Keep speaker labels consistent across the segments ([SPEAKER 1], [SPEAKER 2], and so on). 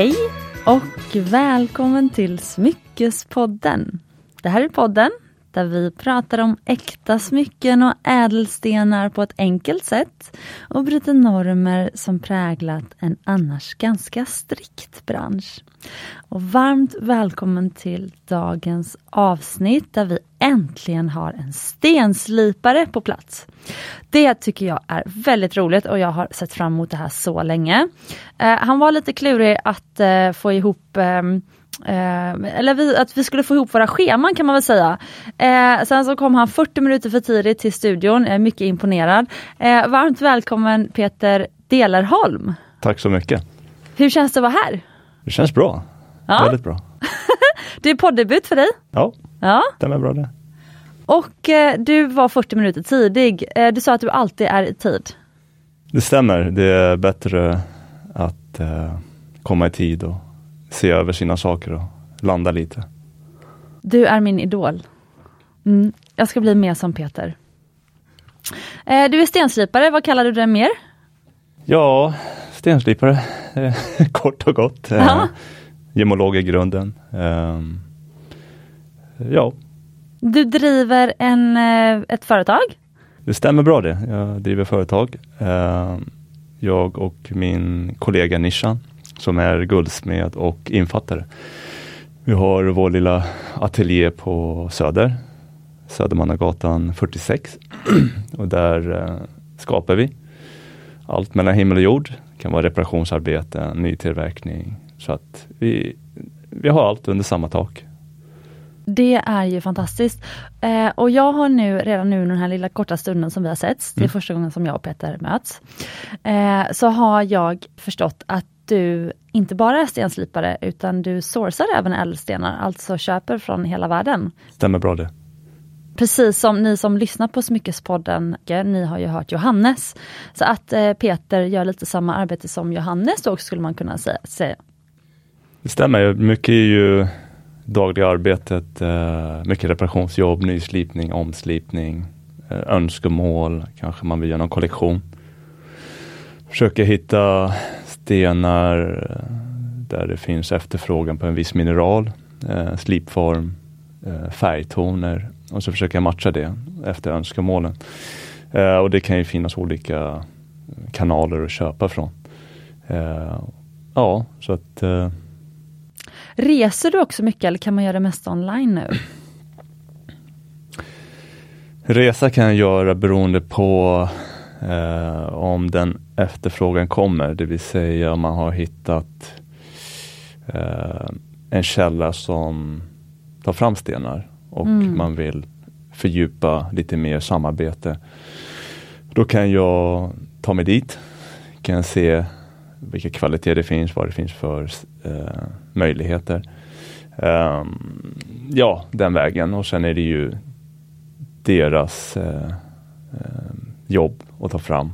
[SPEAKER 1] Hej och välkommen till Smyckespodden. Det här är podden där vi pratar om äkta smycken och ädelstenar på ett enkelt sätt och bryter normer som präglat en annars ganska strikt bransch. Och varmt välkommen till dagens avsnitt där vi äntligen har en stenslipare på plats. Det tycker jag är väldigt roligt och jag har sett fram emot det här så länge. Eh, han var lite klurig att eh, få ihop eh, Eh, eller vi, att vi skulle få ihop våra scheman kan man väl säga. Eh, sen så kom han 40 minuter för tidigt till studion, jag är mycket imponerad. Eh, varmt välkommen Peter Delerholm.
[SPEAKER 2] Tack så mycket.
[SPEAKER 1] Hur känns det att vara här?
[SPEAKER 2] Det känns bra. Ja. Väldigt bra.
[SPEAKER 1] det är poddebut för dig?
[SPEAKER 2] Ja, ja. det är bra det.
[SPEAKER 1] Och eh, du var 40 minuter tidig. Eh, du sa att du alltid är i tid.
[SPEAKER 2] Det stämmer. Det är bättre att eh, komma i tid och se över sina saker och landa lite.
[SPEAKER 1] Du är min idol. Mm. Jag ska bli mer som Peter. Eh, du är stenslipare, vad kallar du dig mer?
[SPEAKER 2] Ja, stenslipare, eh, kort och gott. Eh, gemolog i grunden. Eh, ja.
[SPEAKER 1] Du driver en, eh, ett företag?
[SPEAKER 2] Det stämmer bra det. Jag driver företag. Ehm, jag och min kollega Nishan som är guldsmed och infattare. Vi har vår lilla ateljé på Söder, Södermannagatan 46. och där eh, skapar vi allt mellan himmel och jord. Det kan vara reparationsarbeten, nytillverkning. Så att vi, vi har allt under samma tak.
[SPEAKER 1] Det är ju fantastiskt. Eh, och jag har nu, redan nu den här lilla korta stunden som vi har sett, det är mm. första gången som jag och Peter möts, eh, så har jag förstått att du inte bara är stenslipare utan du sourcar även ädelstenar, alltså köper från hela världen.
[SPEAKER 2] Stämmer bra det.
[SPEAKER 1] Precis som ni som lyssnar på Smyckespodden, ni har ju hört Johannes. Så att eh, Peter gör lite samma arbete som Johannes då skulle man kunna säga.
[SPEAKER 2] Det stämmer, mycket är ju dagliga arbetet, eh, mycket reparationsjobb, nyslipning, omslipning, eh, önskemål, kanske man vill göra någon kollektion. Försöker hitta stenar där det finns efterfrågan på en viss mineral, eh, slipform, eh, färgtoner och så försöker jag matcha det efter önskemålen. Eh, och det kan ju finnas olika kanaler att köpa från. Eh, ja, så att eh,
[SPEAKER 1] Reser du också mycket eller kan man göra det mest online nu?
[SPEAKER 2] Resa kan jag göra beroende på eh, om den efterfrågan kommer, det vill säga man har hittat eh, en källa som tar fram stenar och mm. man vill fördjupa lite mer samarbete. Då kan jag ta mig dit, kan se vilka kvaliteter det finns, vad det finns för eh, möjligheter. Um, ja, den vägen och sen är det ju deras eh, eh, jobb att ta fram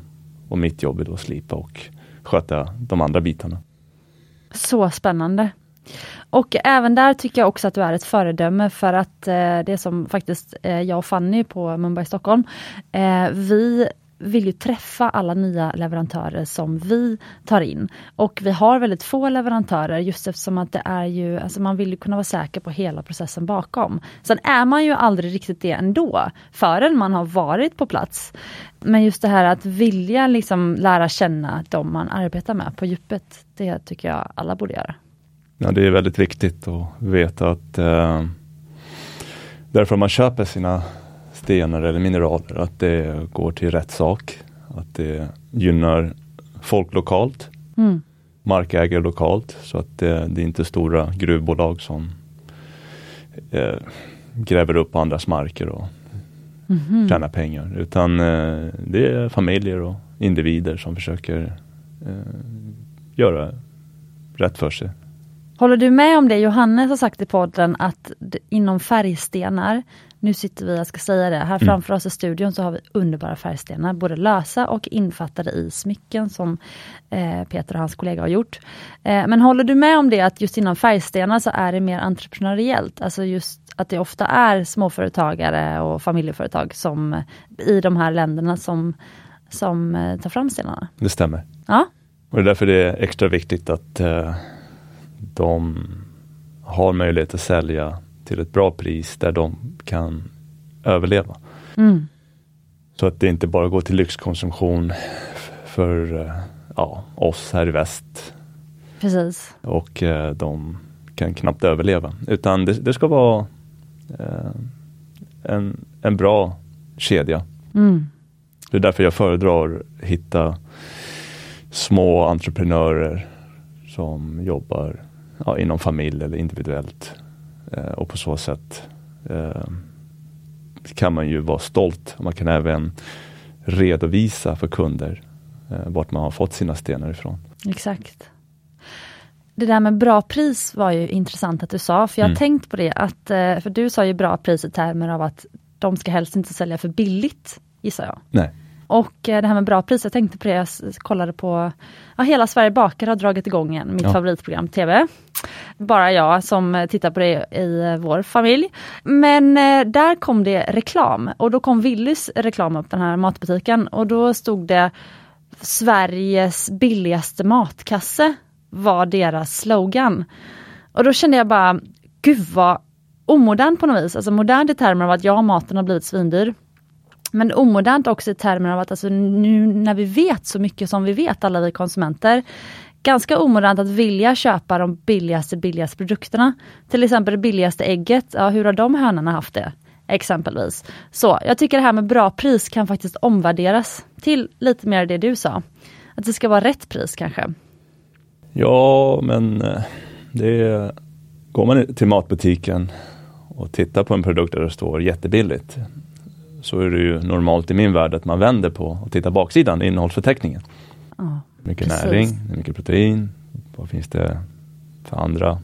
[SPEAKER 2] och mitt jobb är då att slipa och sköta de andra bitarna.
[SPEAKER 1] Så spännande. Och även där tycker jag också att du är ett föredöme för att eh, det som faktiskt eh, jag och Fanny på Mumbai Stockholm, eh, vi vill ju träffa alla nya leverantörer som vi tar in. Och vi har väldigt få leverantörer just eftersom att det är ju, alltså man vill kunna vara säker på hela processen bakom. Sen är man ju aldrig riktigt det ändå, förrän man har varit på plats. Men just det här att vilja liksom lära känna de man arbetar med på djupet, det tycker jag alla borde göra.
[SPEAKER 2] Ja, det är väldigt viktigt att veta att eh, därför man köper sina stenar eller mineraler, att det går till rätt sak. Att det gynnar folk lokalt, mm. markägare lokalt, så att det, det är inte stora gruvbolag som eh, gräver upp andras marker och mm -hmm. tjänar pengar. Utan eh, det är familjer och individer som försöker eh, göra rätt för sig.
[SPEAKER 1] Håller du med om det Johannes har sagt i podden att inom färgstenar nu sitter vi, jag ska säga det, här mm. framför oss i studion så har vi underbara färgstenar, både lösa och infattade i smycken som eh, Peter och hans kollega har gjort. Eh, men håller du med om det att just inom färgstenar så är det mer entreprenöriellt, alltså just att det ofta är småföretagare och familjeföretag som i de här länderna som, som eh, tar fram stenarna?
[SPEAKER 2] Det stämmer.
[SPEAKER 1] Ja.
[SPEAKER 2] Och det är därför det är extra viktigt att eh, de har möjlighet att sälja till ett bra pris där de kan överleva.
[SPEAKER 1] Mm.
[SPEAKER 2] Så att det inte bara går till lyxkonsumtion för eh, ja, oss här i väst
[SPEAKER 1] Precis.
[SPEAKER 2] och eh, de kan knappt överleva. Utan det, det ska vara eh, en, en bra kedja.
[SPEAKER 1] Mm.
[SPEAKER 2] Det är därför jag föredrar hitta små entreprenörer som jobbar ja, inom familj eller individuellt. Eh, och på så sätt eh, kan man ju vara stolt. Man kan även redovisa för kunder eh, vart man har fått sina stenar ifrån.
[SPEAKER 1] Exakt. Det där med bra pris var ju intressant att du sa, för jag har
[SPEAKER 2] Mm.
[SPEAKER 1] tänkt på det att, för du sa ju bra pris i termer av att de ska helst inte sälja för billigt, gissar jag.
[SPEAKER 2] Nej.
[SPEAKER 1] Och eh, det här med bra pris, jag tänkte på det, jag kollade på, ja, Hela Sverige bakar har dragit igång igen, mitt
[SPEAKER 2] Ja.
[SPEAKER 1] favoritprogram TV. Bara jag som eh, tittar på det i eh, vår familj. Men där kom det reklam och då kom Willys reklam upp, den här matbutiken och då stod det Sveriges billigaste matkasse var deras slogan. Och då kände jag bara, gud vad omodernt på något vis, alltså modernt i termer av att ja, maten har blivit svindyr. Men omodernt också i termer av att alltså, nu när vi vet så mycket som vi vet, alla vi konsumenter, ganska omodernt att vilja köpa de billigaste, billigaste produkterna. Till exempel det billigaste ägget, ja, hur har de hönorna haft det? Exempelvis. Så jag tycker det här med bra pris kan faktiskt omvärderas till lite mer det du sa. Att det ska vara rätt pris kanske.
[SPEAKER 2] Ja, men eh, det är, går man till matbutiken och tittar på en produkt där det står jättebilligt så är det ju normalt i min värld att man vänder på och tittar baksidan, innehållsförteckningen.
[SPEAKER 1] Ja,
[SPEAKER 2] Mycket
[SPEAKER 1] Precis.
[SPEAKER 2] näring, mycket protein, vad finns det för andra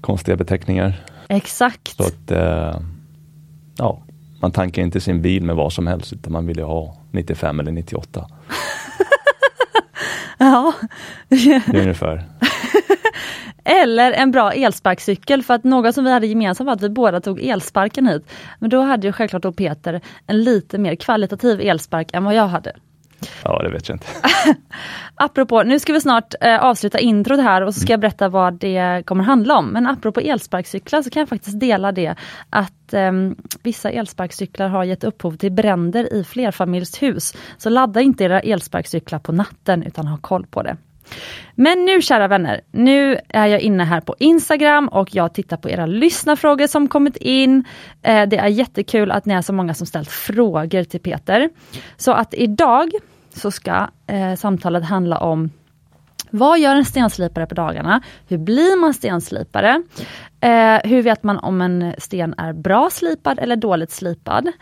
[SPEAKER 2] konstiga beteckningar.
[SPEAKER 1] exakt.
[SPEAKER 2] Så att eh, ja, man tankar inte sin bil med vad som helst utan man vill ju ha 95 eller 98.
[SPEAKER 1] Ja.
[SPEAKER 2] Det är ungefär.
[SPEAKER 1] Eller en bra elsparkcykel för att något som vi hade gemensamt var att vi båda tog elsparken hit. Men då hade ju självklart då Peter en lite mer kvalitativ elspark än vad jag hade.
[SPEAKER 2] Ja, det vet jag inte.
[SPEAKER 1] Apropå, nu ska vi snart eh, avsluta introt här och så ska jag berätta vad det kommer handla om. Men apropå elsparkcyklar så kan jag faktiskt dela det att ehm, vissa elsparkcyklar har gett upphov till bränder i flerfamiljshus. Så ladda inte era elsparkcyklar på natten utan ha koll på det. Men nu kära vänner, nu är jag inne här på Instagram och jag tittar på era lyssnarfrågor som kommit in. Eh, det är jättekul att ni är så många som ställt frågor till Peter. Så att idag så ska eh, samtalet handla om vad gör en stenslipare på dagarna? Hur blir man stenslipare? Eh, hur vet man om en sten är bra slipad eller dåligt slipad?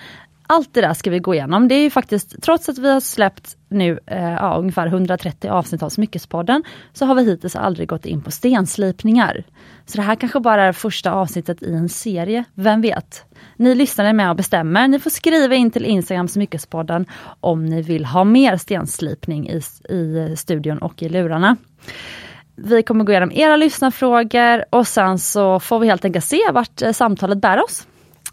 [SPEAKER 1] Allt det där ska vi gå igenom. Det är ju faktiskt, trots att vi har släppt nu eh, ja, ungefär 130 avsnitt av Smyckespodden, så har vi hittills aldrig gått in på stenslipningar. Så det här kanske bara är första avsnittet i en serie, vem vet? Ni lyssnare är med och bestämmer. Ni får skriva in till Instagram Smyckespodden om ni vill ha mer stenslipning i, i studion och i lurarna. Vi kommer gå igenom era lyssnarfrågor och sen så får vi helt enkelt se vart eh, samtalet bär oss.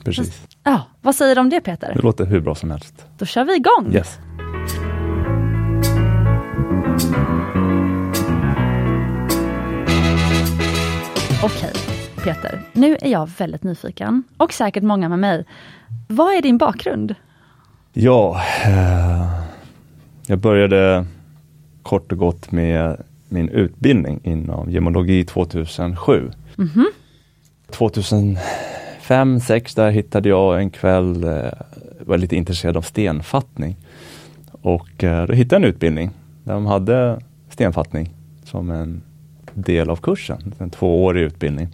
[SPEAKER 2] Precis.
[SPEAKER 1] Ja, vad säger du om det Peter?
[SPEAKER 2] Det låter hur bra som helst.
[SPEAKER 1] Då kör vi igång!
[SPEAKER 2] Yes.
[SPEAKER 1] Okej, Peter. Nu är jag väldigt nyfiken och säkert många med mig. Vad är din bakgrund?
[SPEAKER 2] Ja, eh, jag började kort och gott med min utbildning inom gemologi 2007. 2005, 2006 där hittade jag en kväll, eh, var lite intresserad av stenfattning. Och eh, då hittade jag en utbildning där de hade stenfattning som en del av kursen, en tvåårig utbildning.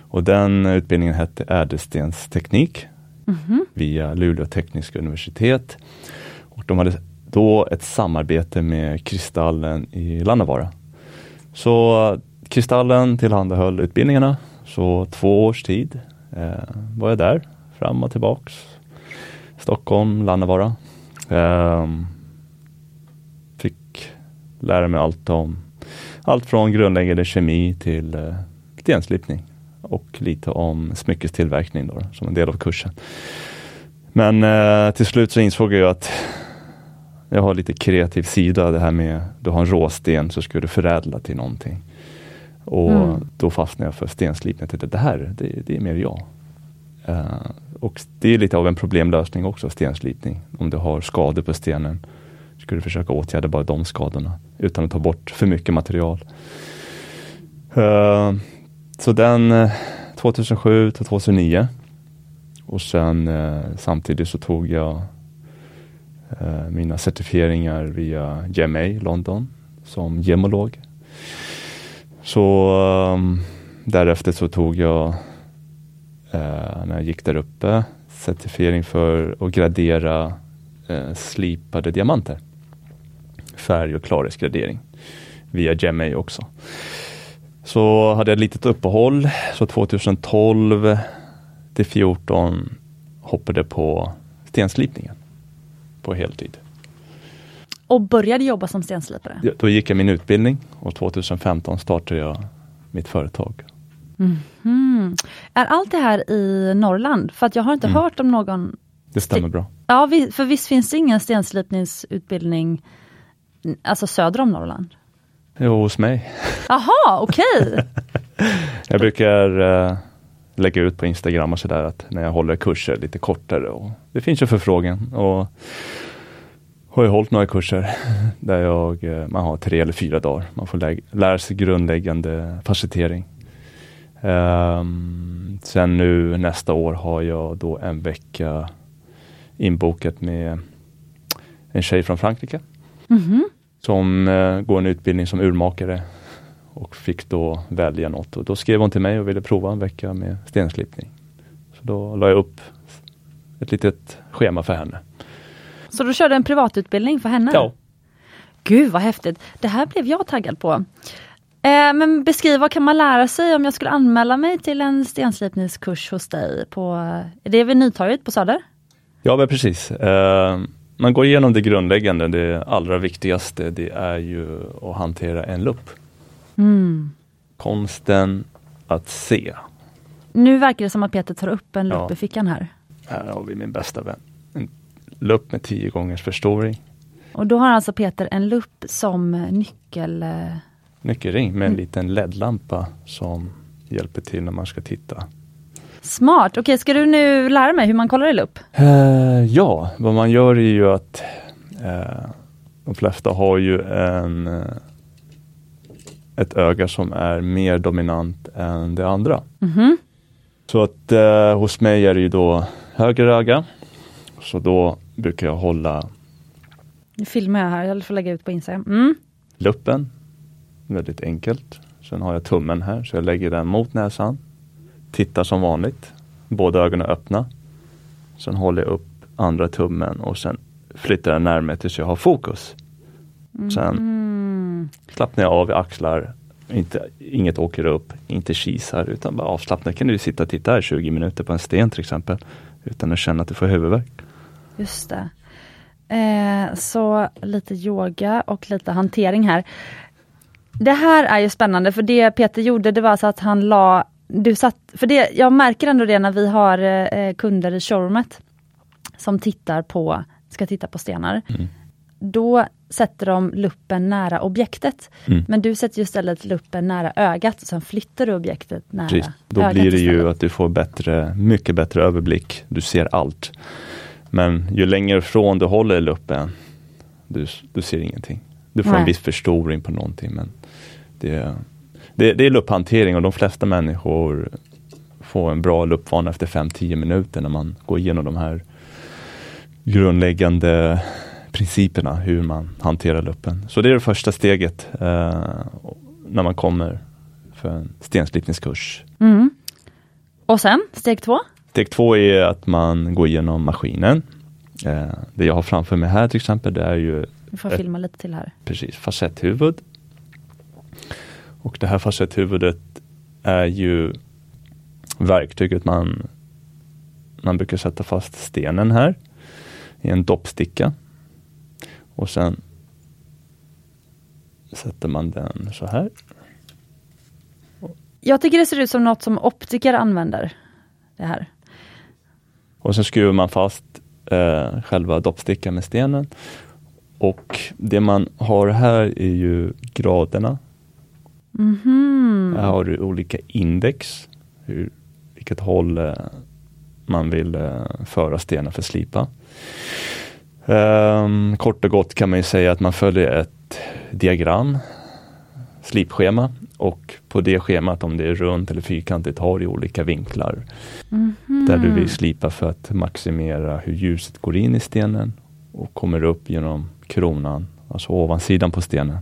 [SPEAKER 2] Och den utbildningen hette ädelstensteknik via Luleå tekniska universitet. Och de hade då ett samarbete med Kristallen i Lannavaara. Så Kristallen tillhandahöll utbildningarna, så två års tid eh, var jag där, fram och tillbaks. Stockholm, Lannavaara. Ehm, fick lära mig allt om allt från grundläggande kemi till eh, stenslipning och lite om smyckestillverkning då, som en del av kursen. Men eh, till slut så insåg jag att jag har lite kreativ sida, det här med du har en råsten så ska du förädla till någonting. Och
[SPEAKER 1] Mm.
[SPEAKER 2] då fastnade jag för stenslipning. Jag tänkte det här, det, det är mer jag. Eh, och det är lite av en problemlösning också, stenslipning. Om du har skador på stenen, skulle försöka åtgärda bara de skadorna utan att ta bort för mycket material. Uh, så den eh, 2007 till 2009 och sen uh, samtidigt så tog jag uh, mina certifieringar via GMA London som gemolog. Så um, därefter så tog jag, när jag gick där uppe, certifiering för att gradera eh, slipade diamanter. Färg och klarhetsgradering via GMA också. Så hade jag ett litet uppehåll, så 2012 till 14 hoppade på stenslipningen på heltid.
[SPEAKER 1] Och började jobba som stenslipare.
[SPEAKER 2] Då gick jag min utbildning och 2015 startade jag mitt företag.
[SPEAKER 1] Mm. Är allt det här i Norrland? För att jag har inte
[SPEAKER 2] Mm.
[SPEAKER 1] hört om någon
[SPEAKER 2] Det stämmer bra.
[SPEAKER 1] Ja, för visst finns det ingen stenslipningsutbildning alltså söder om Norrland?
[SPEAKER 2] Jo, hos mig.
[SPEAKER 1] Jaha, okej.
[SPEAKER 2] Jag brukar eh, lägga ut på Instagram och sådär att när jag håller kurser lite kortare. Och det finns ju förfrågan. Och har jag hållit några kurser där jag, eh, man har tre eller fyra dagar. Man får lä- lära sig grundläggande facilitering. Ehm, sen nu nästa år har jag då en vecka inbokat med en tjej från Frankrike
[SPEAKER 1] Mhm.
[SPEAKER 2] som eh, går en utbildning som urmakare och fick då välja något. Och då skrev hon till mig och ville prova en vecka med stenslipning. Så då la jag upp ett litet schema för henne.
[SPEAKER 1] Så du körde en privatutbildning för henne?
[SPEAKER 2] Ja,
[SPEAKER 1] Gud vad häftigt. Det här blev jag taggad på. Eh, men beskriv, vad kan man lära sig om jag skulle anmäla mig till en stenslipningskurs hos dig? På, är det vid Nytorget på Söder?
[SPEAKER 2] Ja men precis. Eh, man går igenom det grundläggande. Det allra viktigaste det är ju att hantera en lupp.
[SPEAKER 1] Mm.
[SPEAKER 2] Konsten att se.
[SPEAKER 1] Nu verkar det som att Peter tar upp en lupp
[SPEAKER 2] Ja.
[SPEAKER 1] i fickan här.
[SPEAKER 2] Här har vi min bästa vän. En lupp med 10 gångers förstoring.
[SPEAKER 1] Och då har alltså Peter en lupp som nyckel... eh,
[SPEAKER 2] Nyckelring med en
[SPEAKER 1] Mm.
[SPEAKER 2] liten LED-lampa som hjälper till när man ska titta.
[SPEAKER 1] Smart! Okej, ska du nu lära mig hur man kollar i lupp?
[SPEAKER 2] Eh, ja, vad man gör är ju att eh, de flesta har ju en, eh, ett öga som är mer dominant än det andra.
[SPEAKER 1] Mhm.
[SPEAKER 2] Så att eh, hos mig är det ju då höger öga. Så då brukar jag hålla
[SPEAKER 1] Nu filmar jag här, jag får lägga ut på Instagram. Mm.
[SPEAKER 2] luppen, väldigt enkelt. Sen har jag tummen här, så jag lägger den mot näsan. Tittar som vanligt, båda ögonen öppna. Sen håller jag upp andra tummen och sen flyttar jag närmare tills jag har fokus. Sen
[SPEAKER 1] Mm.
[SPEAKER 2] slappnar jag av i axlar, inte, inget åker upp, inte kisar utan bara avslappnat. kan du sitta och titta här 20 minuter på en sten till exempel utan att känna att du får huvudvärk.
[SPEAKER 1] Just det. Eh, så lite yoga och lite hantering här. Det här är ju spännande för det Peter gjorde det var så att han la du satt, för det, jag märker ändå det när vi har eh, kunder i showroomet som tittar på, ska titta på stenar.
[SPEAKER 2] Mm.
[SPEAKER 1] Då sätter de luppen nära objektet.
[SPEAKER 2] Mm.
[SPEAKER 1] Men du sätter ju istället luppen nära ögat och sen flyttar du objektet nära
[SPEAKER 2] Precis. Då
[SPEAKER 1] ögat
[SPEAKER 2] blir det ju
[SPEAKER 1] istället.
[SPEAKER 2] att du får bättre, mycket bättre överblick. Du ser allt. Men ju längre ifrån du håller luppen, du, du ser ingenting. Du får
[SPEAKER 1] Nej.
[SPEAKER 2] en viss förstoring på någonting. Men det, det, det är lupphantering och de flesta människor får en bra luppvana efter 5-10 minuter när man går igenom de här grundläggande principerna hur man hanterar luppen. Så det är det första steget eh, när man kommer för en stenslipningskurs.
[SPEAKER 1] Mm. Och sen, steg två?
[SPEAKER 2] Steg två är att man går igenom maskinen. Eh, det jag har framför mig här till exempel, det är ju
[SPEAKER 1] Vi får
[SPEAKER 2] Ett-
[SPEAKER 1] filma lite till här.
[SPEAKER 2] precis facetthuvud. Och det här facetthuvudet är ju verktyget man, man brukar sätta fast stenen här i en doppsticka. Och sen sätter man den så här.
[SPEAKER 1] Jag tycker det ser ut som något som optiker använder. Det här.
[SPEAKER 2] Och sen skruvar man fast eh, själva doppstickan med stenen. Och det man har här är ju graderna
[SPEAKER 1] Mhm.
[SPEAKER 2] Här har du olika index, hur, vilket håll eh, man vill eh, föra stenen för slipa. Ehm, kort och gott kan man säga att man följer ett diagram, slipschema och på det schemat om det är runt eller fyrkantigt har du olika vinklar
[SPEAKER 1] Mhm.
[SPEAKER 2] där du vill slipa för att maximera hur ljuset går in i stenen och kommer upp genom kronan, alltså ovansidan på stenen.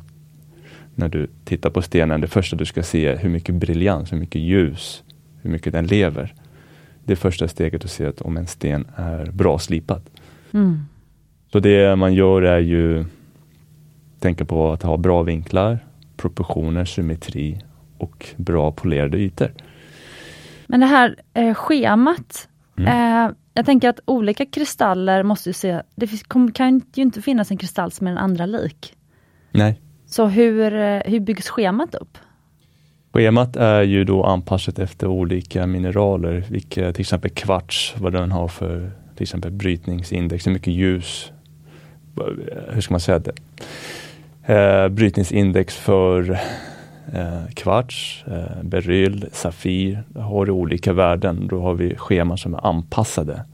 [SPEAKER 2] När du tittar på stenen, det första du ska se är hur mycket briljans, hur mycket ljus, hur mycket den lever. Det är första steget att se att om en sten är bra slipad.
[SPEAKER 1] Mm.
[SPEAKER 2] Så det man gör är ju tänka på att ha bra vinklar, proportioner, symmetri och bra polerade ytor.
[SPEAKER 1] Men det här eh, schemat,
[SPEAKER 2] Mm.
[SPEAKER 1] eh, jag tänker att olika kristaller måste ju se, det kan ju inte finnas en kristall som är den andra lik.
[SPEAKER 2] Nej,
[SPEAKER 1] Så hur, eh, hur byggs schemat upp?
[SPEAKER 2] Schemat är ju då anpassat efter olika mineraler, vilka till exempel kvarts, vad den har för till exempel brytningsindex, hur mycket ljus, hur ska man säga det? Eh, brytningsindex för eh, kvarts, eh, beryl, safir, har du olika värden. Då har vi scheman som är anpassade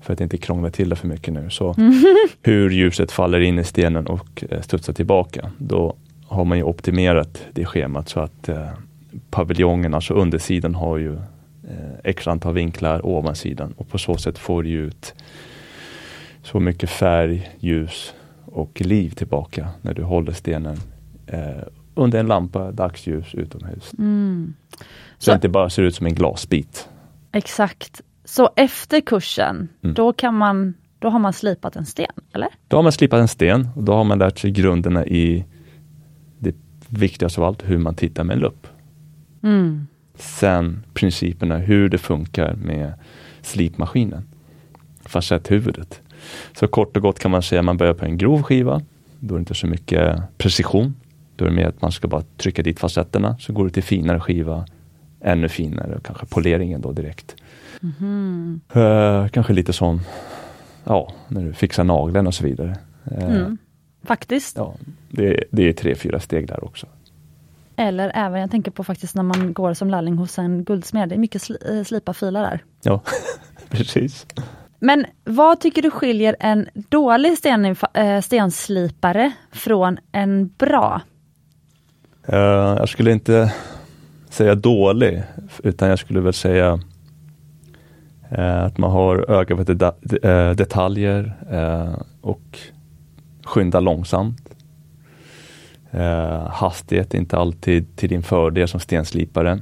[SPEAKER 2] för att inte krångla till det för mycket nu. Så hur ljuset faller in i stenen och eh, studsar tillbaka. Då har man ju optimerat det schemat så att eh, paviljongen, alltså undersidan har ju eh, x antal vinklar ovansidan och på så sätt får du ut så mycket färg, ljus och liv tillbaka när du håller stenen eh, under en lampa, dagsljus utomhus.
[SPEAKER 1] Mm.
[SPEAKER 2] Så,
[SPEAKER 1] Så-
[SPEAKER 2] det inte bara ser ut som en glasbit.
[SPEAKER 1] Exakt. Så efter kursen,
[SPEAKER 2] Mm.
[SPEAKER 1] då, kan man, då har man slipat en sten, eller?
[SPEAKER 2] Då har man slipat en sten och då har man lärt sig grunderna i det viktigaste av allt, hur man tittar med en lupp.
[SPEAKER 1] Mm.
[SPEAKER 2] Sen principerna hur det funkar med slipmaskinen. Facetthuvudet. Så kort och gott kan man säga att man börjar på en grov skiva. Då är det inte så mycket precision. Då är det mer att man ska bara trycka dit facetterna. Så går det till finare skiva. Ännu finare och kanske poleringen då direkt.
[SPEAKER 1] Mhm.
[SPEAKER 2] Eh, kanske lite som ja, när du fixar nageln och så vidare. Eh,
[SPEAKER 1] Mm. Faktiskt.
[SPEAKER 2] ja, det, det är tre, fyra steg där också.
[SPEAKER 1] Eller även, jag tänker på faktiskt när man går som lärling hos en guldsmed, det är mycket sli, eh, slipa filar där.
[SPEAKER 2] Ja, precis.
[SPEAKER 1] Men vad tycker du skiljer en dålig sten, eh, stenslipare från en bra?
[SPEAKER 2] Eh, jag skulle inte säga dålig, utan jag skulle väl säga eh, att man har öga för deta- eh, detaljer och skynda långsamt. Eh, hastighet är inte alltid till din fördel som stenslipare.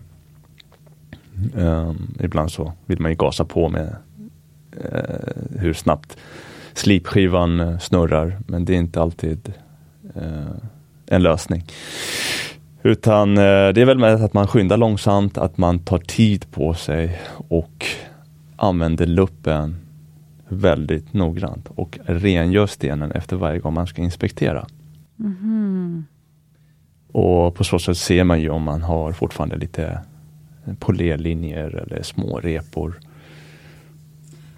[SPEAKER 2] Eh, ibland så vill man ju gasa på med eh, hur snabbt slipskivan eh, snurrar, men det är inte alltid eh, en lösning. Utan eh, det är väl med att man skyndar långsamt, att man tar tid på sig och använder luppen väldigt noggrant och rengör stenen efter varje gång man ska inspektera.
[SPEAKER 1] Mhm.
[SPEAKER 2] Och på så sätt ser man ju om man har fortfarande lite polerlinjer eller små repor.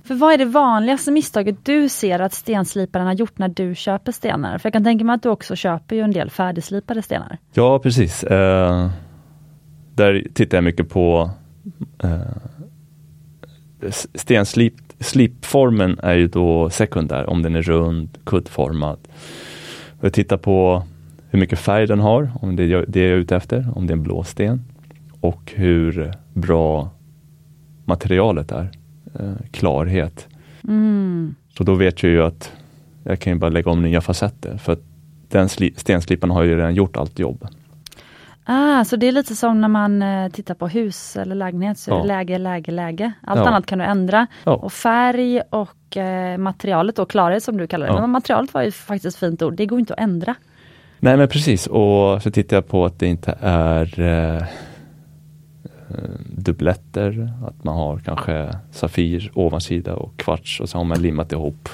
[SPEAKER 1] För vad är det vanligaste misstaget du ser att stensliparen har gjort när du köper stenar? För jag kan tänka mig att du också köper ju en del färdigslipade stenar.
[SPEAKER 2] Ja, precis. Eh, där tittar jag mycket på eh, s- stenslip. Slipformen är ju då sekundär, om den är rund, kuddformad. Jag tittar på hur mycket färg den har, om det är det jag är ute efter, om det är en blå sten. Och hur bra materialet är, eh, klarhet.
[SPEAKER 1] Mm.
[SPEAKER 2] Så då vet jag ju att jag kan ju bara lägga om nya facetter. För att den sli- stensliparen har ju redan gjort allt jobb.
[SPEAKER 1] Ah, så det är lite som när man eh, tittar på hus eller lägenhet, så är
[SPEAKER 2] Ja.
[SPEAKER 1] det läge, läge, läge. Allt
[SPEAKER 2] Ja.
[SPEAKER 1] annat kan du ändra.
[SPEAKER 2] Ja.
[SPEAKER 1] Och färg och eh, materialet och klarhet som du kallar det. Men materialet var ju faktiskt ett fint ord, det går inte att ändra.
[SPEAKER 2] Nej men precis och så tittar jag på att det inte är eh, eh, dubbletter, att man har kanske Safir ovansida och kvarts och så har man limmat ihop.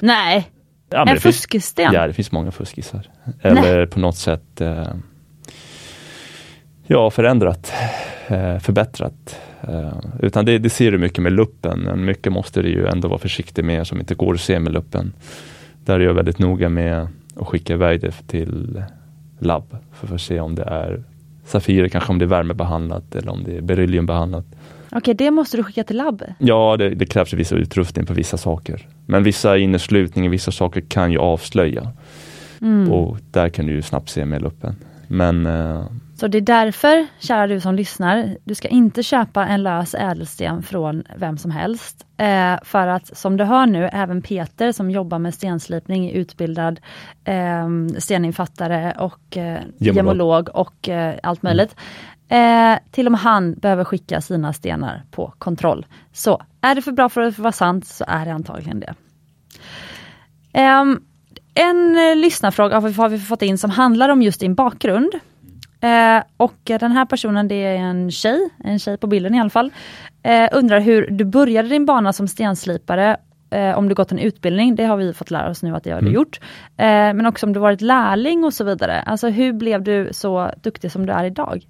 [SPEAKER 1] Nej,
[SPEAKER 2] Ja,
[SPEAKER 1] en fusksten.
[SPEAKER 2] ja, det finns många fuskisar. Eller på något sätt ja, förändrat, eh, förbättrat. Eh, utan det, det ser du mycket med luppen, men mycket måste du ju ändå vara försiktig med som inte går att se med luppen. Där är jag väldigt noga med att skicka iväg det till labb för att se om det är Safirer kanske om det är värmebehandlat eller om det är berylliumbehandlat.
[SPEAKER 1] Okej, det måste du skicka till labb?
[SPEAKER 2] Ja, det, det krävs vissa utrustning för vissa saker. Men vissa inneslutningar, vissa saker kan ju avslöja.
[SPEAKER 1] Mm.
[SPEAKER 2] Och där kan du ju snabbt se med luppen. Men eh,
[SPEAKER 1] Så det är därför, kära du som lyssnar, du ska inte köpa en lös ädelsten från vem som helst. Eh, för att som du hör nu, även Peter som jobbar med stenslipning är utbildad eh, steninfattare och eh,
[SPEAKER 2] Gemolog.
[SPEAKER 1] gemolog och eh, allt möjligt. Eh, till och med han behöver skicka sina stenar på kontroll. Så är det för bra för att vara sant så är det antagligen det. Ehm, en eh, lyssnarfråga har vi fått in som handlar om just din bakgrund. Eh, och eh, den här personen det är en tjej, en tjej på bilden i alla fall. Eh, undrar hur du började din bana som stenslipare, eh, om du gått en utbildning, det har vi fått lära oss nu att det har du
[SPEAKER 2] Mm.
[SPEAKER 1] gjort. Eh, men också om du varit lärling och så vidare. Alltså hur blev du så duktig som du är idag?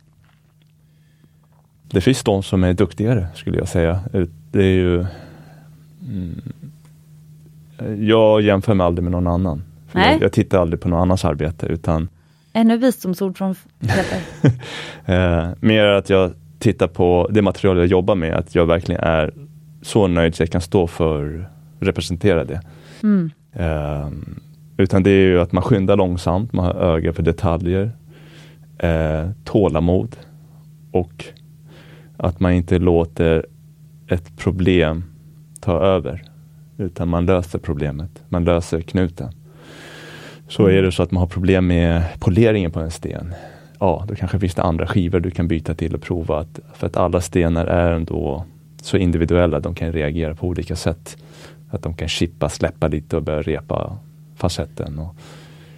[SPEAKER 2] det finns de som är duktigare skulle jag säga. Det är ju mm, Jag jämför mig aldrig med någon annan. Jag, jag tittar aldrig på någon annans arbete utan
[SPEAKER 1] Ännu visdomsord från Peter.
[SPEAKER 2] Eh, mer att jag tittar på det material jag jobbar med, att jag verkligen är så nöjd så jag kan stå för representera det.
[SPEAKER 1] Mm.
[SPEAKER 2] Eh, utan det är ju att man skyndar långsamt, man har öga för detaljer, eh, tålamod och att man inte låter ett problem ta över. Utan man löser problemet, man löser knuten. Så är det så att man har problem med poleringen på en sten. Ja, då kanske finns det andra skivor du kan byta till och prova. Att, för att alla stenar är ändå så individuella, de kan reagera på olika sätt. Att de kan chippa, släppa lite och börja repa facetten. Och,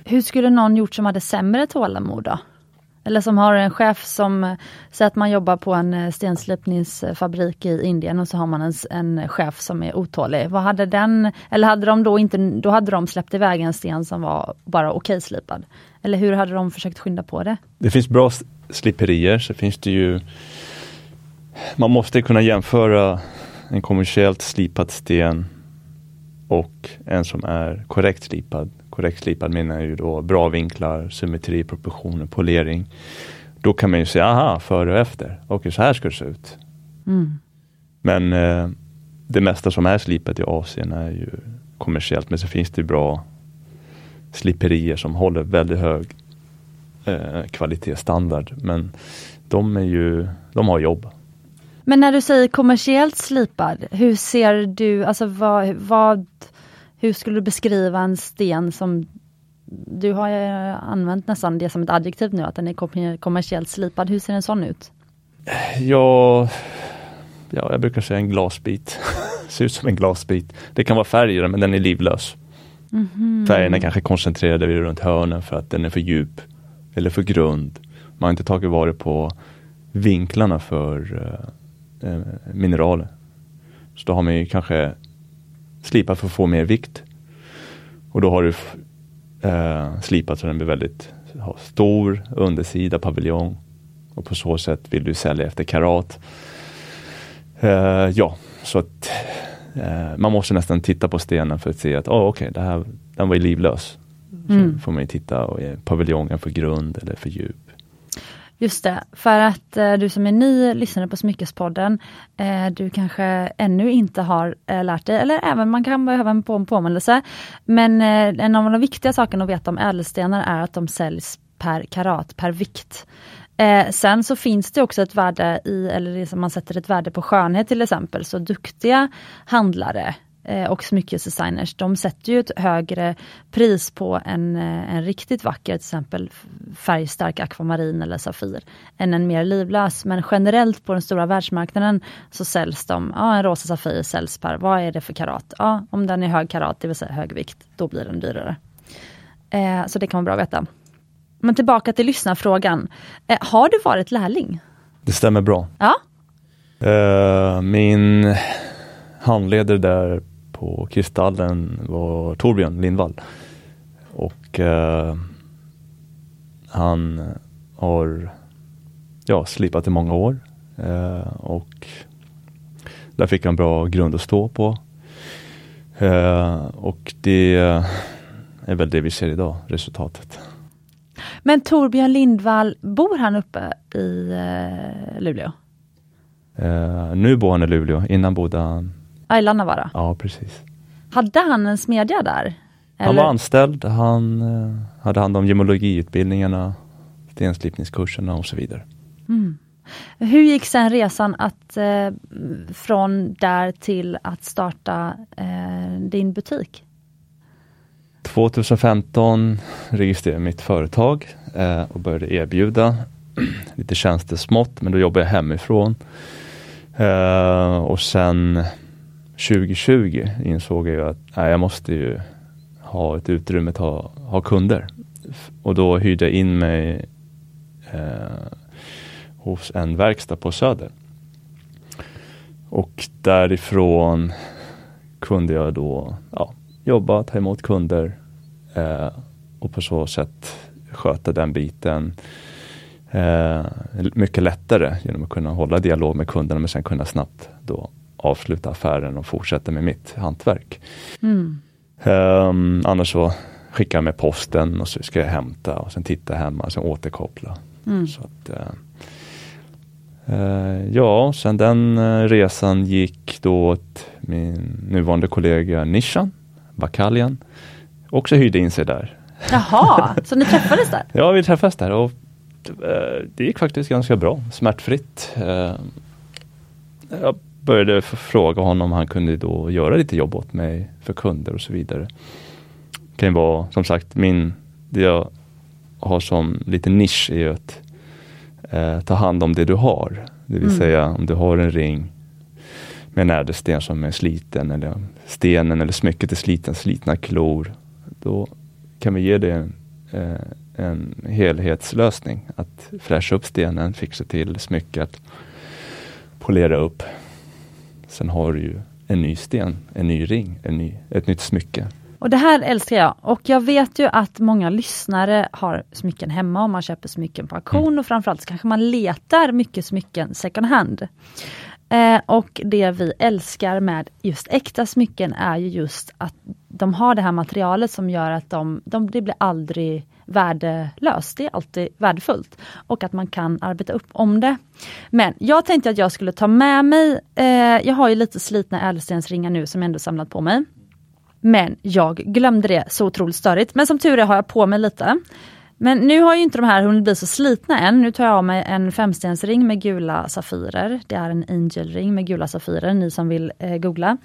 [SPEAKER 1] Hur skulle någon gjort som hade sämre tålamod då? Eller som har en chef som, säger att man jobbar på en eh, stenslipningsfabrik i Indien och så har man en, en chef som är otålig. Vad hade den, eller hade de då inte, då hade de släppt iväg en sten som var bara okej slipad? Eller hur hade de försökt skynda på det?
[SPEAKER 2] Det finns bra sliperier, så finns det ju Man måste kunna jämföra en kommersiellt slipad sten och en som är korrekt slipad. Korrekt slipad menar jag ju då bra vinklar, symmetri, proportioner, polering. Då kan man ju säga, aha, före och efter. Okej, så här ska det se ut.
[SPEAKER 1] Mm.
[SPEAKER 2] Men eh, det mesta som är slipat i Asien är ju kommersiellt, men så finns det bra sliperier som håller väldigt hög eh, kvalitetsstandard. Men de är ju, de har jobb.
[SPEAKER 1] Men när du säger kommersiellt slipad, hur ser du, alltså vad, vad hur skulle du beskriva en sten som du har ju använt nästan det som ett adjektiv nu, att den är kom- kommersiellt slipad. Hur ser en sån ut?
[SPEAKER 2] Ja, ja, jag brukar säga en glasbit. Ser ut som en glasbit. Det kan vara färg i den, men den är livlös. Färgerna är kanske koncentrerade runt hörnen för att den är för djup eller för grund. Man har inte tagit vara på vinklarna för eh, eh, mineraler. Så då har man ju kanske slipat för att få mer vikt. Och då har du eh, slipat så den blir väldigt stor undersida, paviljong. Och på så sätt vill du sälja efter karat. Eh, ja, så att eh, man måste nästan titta på stenen för att se att oh, okej, det här, den var ju livlös.
[SPEAKER 1] Mm.
[SPEAKER 2] Så får man ju titta, och paviljongen för grund eller för djup?
[SPEAKER 1] Just det, för att eh, du som är ny lyssnare på Smyckespodden, eh, du kanske ännu inte har eh, lärt dig, eller även man kan behöva en på- påminnelse. Men eh, en av de viktiga sakerna att veta om ädelstenar är att de säljs per karat, per vikt. Eh, sen så finns det också ett värde i, eller liksom man sätter ett värde på skönhet till exempel, så duktiga handlare och smyckesdesigners, de sätter ju ett högre pris på en, eh, en riktigt vacker, till exempel färgstark akvamarin eller safir, än en mer livlös. Men generellt på den stora världsmarknaden så säljs de, ja en rosa safir säljs per, vad är det för karat? Ja, om den är hög karat, det vill säga hög vikt, då blir den dyrare. Eh, så det kan vara bra att veta. Men tillbaka till lyssnarfrågan. Eh, har du varit lärling?
[SPEAKER 2] Det stämmer bra.
[SPEAKER 1] Ja.
[SPEAKER 2] Eh, min handledare där på Kristallen var Torbjörn Lindvall. Och eh, han har ja, slipat i många år. Eh, och där fick en bra grund att stå på. Eh, och det är väl det vi ser idag, resultatet.
[SPEAKER 1] Men Torbjörn Lindvall, bor han uppe i eh, Luleå?
[SPEAKER 2] Eh, nu bor han i Luleå, innan bodde han...
[SPEAKER 1] Ja, i Lannavaara?
[SPEAKER 2] Ja, precis.
[SPEAKER 1] Hade han en smedja där?
[SPEAKER 2] Han var anställd, han eh, hade hand om gemologiutbildningarna, stenslipningskurserna och så vidare.
[SPEAKER 1] Mm. Hur gick sen resan att eh, från där till att starta eh, din butik?
[SPEAKER 2] 2015 registrerade jag mitt företag eh, och började erbjuda lite tjänster smått, men då jobbade jag hemifrån. Eh, och sen 2020 insåg jag att nej, jag måste ju ha ett utrymme att ha, ha kunder. Och då hyrde jag in mig eh, hos en verkstad på Söder. Och därifrån kunde jag då ja, jobba, ta emot kunder eh, och på så sätt sköta den biten eh, mycket lättare genom att kunna hålla dialog med kunderna men sen kunna snabbt då avsluta affären och fortsätta med mitt hantverk. Mm. Um, annars så skickar jag med posten och så ska jag hämta och sen titta hemma och sen återkoppla. Mm. Så att, uh, uh, ja, sen den uh, resan gick då åt min nuvarande kollega Nishan Bakaljan. Också hyrde in sig där.
[SPEAKER 1] Jaha, så ni träffades där?
[SPEAKER 2] ja, vi träffades där och det gick faktiskt ganska bra, smärtfritt. Jag började fråga honom om han kunde då göra lite jobb åt mig för kunder och så vidare. Det kan vara som sagt min, det jag har som lite nisch är att eh, ta hand om det du har. Det vill mm. säga om du har en ring med en ädelsten som är sliten eller stenen eller smycket är sliten, slitna klor. Då kan vi ge dig en, eh, en helhetslösning. Att fräscha upp stenen, fixa till smycket, polera upp Sen har du ju en ny sten, en ny ring, en ny, ett nytt smycke.
[SPEAKER 1] Och det här älskar jag och jag vet ju att många lyssnare har smycken hemma och man köper smycken på auktion mm. och framförallt kanske man letar mycket smycken second hand. Eh, och det vi älskar med just äkta smycken är ju just att de har det här materialet som gör att de, de det blir aldrig värdelöst. Det är alltid värdefullt. Och att man kan arbeta upp om det. Men jag tänkte att jag skulle ta med mig, eh, jag har ju lite slitna ädelstensringar nu som jag ändå samlat på mig. Men jag glömde det så otroligt störigt. Men som tur är har jag på mig lite. Men nu har ju inte de här hunnit bli så slitna än. Nu tar jag av mig en femstensring med gula safirer. Det är en angelring med gula safirer, ni som vill eh, googla.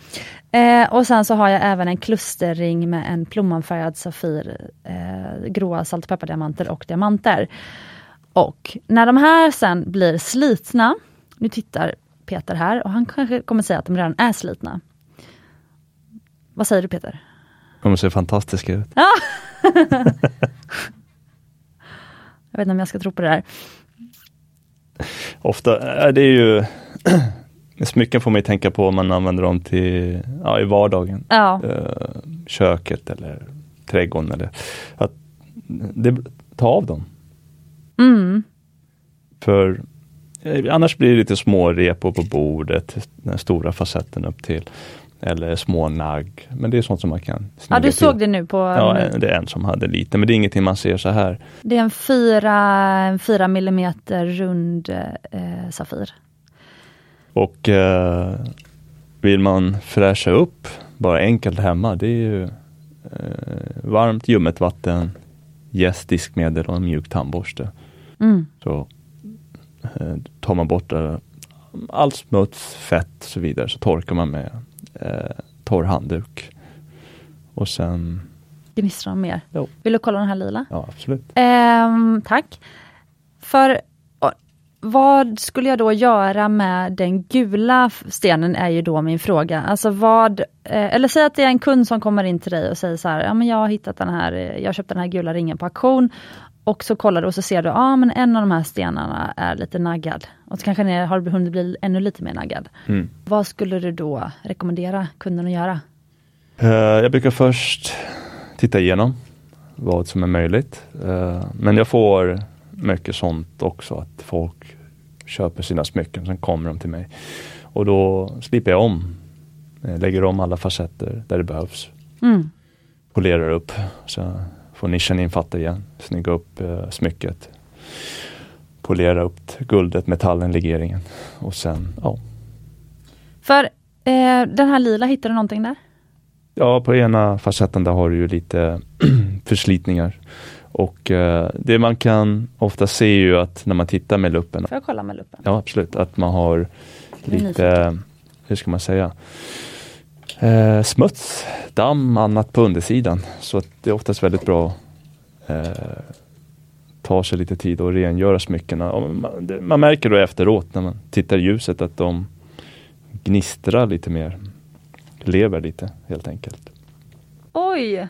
[SPEAKER 1] Eh, och sen så har jag även en klusterring med en plommonfärgad safir, eh, gråa salt och peppardiamanter och diamanter. Och när de här sen blir slitna, nu tittar Peter här och han kanske kommer säga att de redan är slitna. Vad säger du Peter?
[SPEAKER 2] De ser fantastiska ut.
[SPEAKER 1] Ja. Jag vet inte om jag ska tro på det där.
[SPEAKER 2] Ofta, det är ju Smycken får ju tänka på om man använder dem till, ja, i vardagen.
[SPEAKER 1] Ja.
[SPEAKER 2] Eh, köket eller trädgården. Eller, att det, ta av dem.
[SPEAKER 1] Mm.
[SPEAKER 2] För eh, annars blir det lite små repor på bordet, den stora facetten upp till. Eller små nagg. Men det är sånt som man kan
[SPEAKER 1] Ja, du såg det nu på...
[SPEAKER 2] Ja, det är en som hade lite, men det är ingenting man ser så här.
[SPEAKER 1] Det är en 4, 4 millimeter rund eh, Safir.
[SPEAKER 2] Och eh, vill man fräscha upp bara enkelt hemma, det är ju eh, varmt ljummet vatten, jäst diskmedel och en mjuk tandborste.
[SPEAKER 1] Mm.
[SPEAKER 2] Så eh, tar man bort eh, all smuts, fett och så vidare, så torkar man med eh, torr handduk. Och sen
[SPEAKER 1] Gnistrar de mer?
[SPEAKER 2] Jo.
[SPEAKER 1] Vill du kolla den här lila?
[SPEAKER 2] Ja, absolut.
[SPEAKER 1] Eh, tack. För vad skulle jag då göra med den gula stenen är ju då min fråga. Alltså vad, eh, eller säg att det är en kund som kommer in till dig och säger så här, ja men jag har hittat den här, jag köpte den här gula ringen på auktion och så kollar du och så ser du, ja men en av de här stenarna är lite naggad. Och så kanske den har hunnit bli ännu lite mer naggad.
[SPEAKER 2] Mm.
[SPEAKER 1] Vad skulle du då rekommendera kunden att göra?
[SPEAKER 2] Uh, jag brukar först titta igenom vad som är möjligt. Uh, men jag får mycket sånt också att folk köper sina smycken, sen kommer de till mig. Och då slipper jag om, lägger om alla facetter där det behövs.
[SPEAKER 1] Mm.
[SPEAKER 2] Polerar upp. Så får nischen infatta igen, snygga upp eh, smycket. Polera upp guldet, metallen, legeringen och sen, ja.
[SPEAKER 1] För eh, den här lila, hittar du någonting där?
[SPEAKER 2] Ja, på ena facetten där har du ju lite förslitningar. Och eh, det man kan ofta se är ju att när man tittar med luppen.
[SPEAKER 1] Får jag kolla med luppen?
[SPEAKER 2] Ja, absolut. Att man har lite, hur ska man säga, eh, smuts, damm, annat på undersidan. Så att det är oftast väldigt bra eh, ta sig lite tid och rengöra smyckena. Och man, det, man märker då efteråt när man tittar i ljuset att de gnistrar lite mer. Lever lite helt enkelt.
[SPEAKER 1] Oj!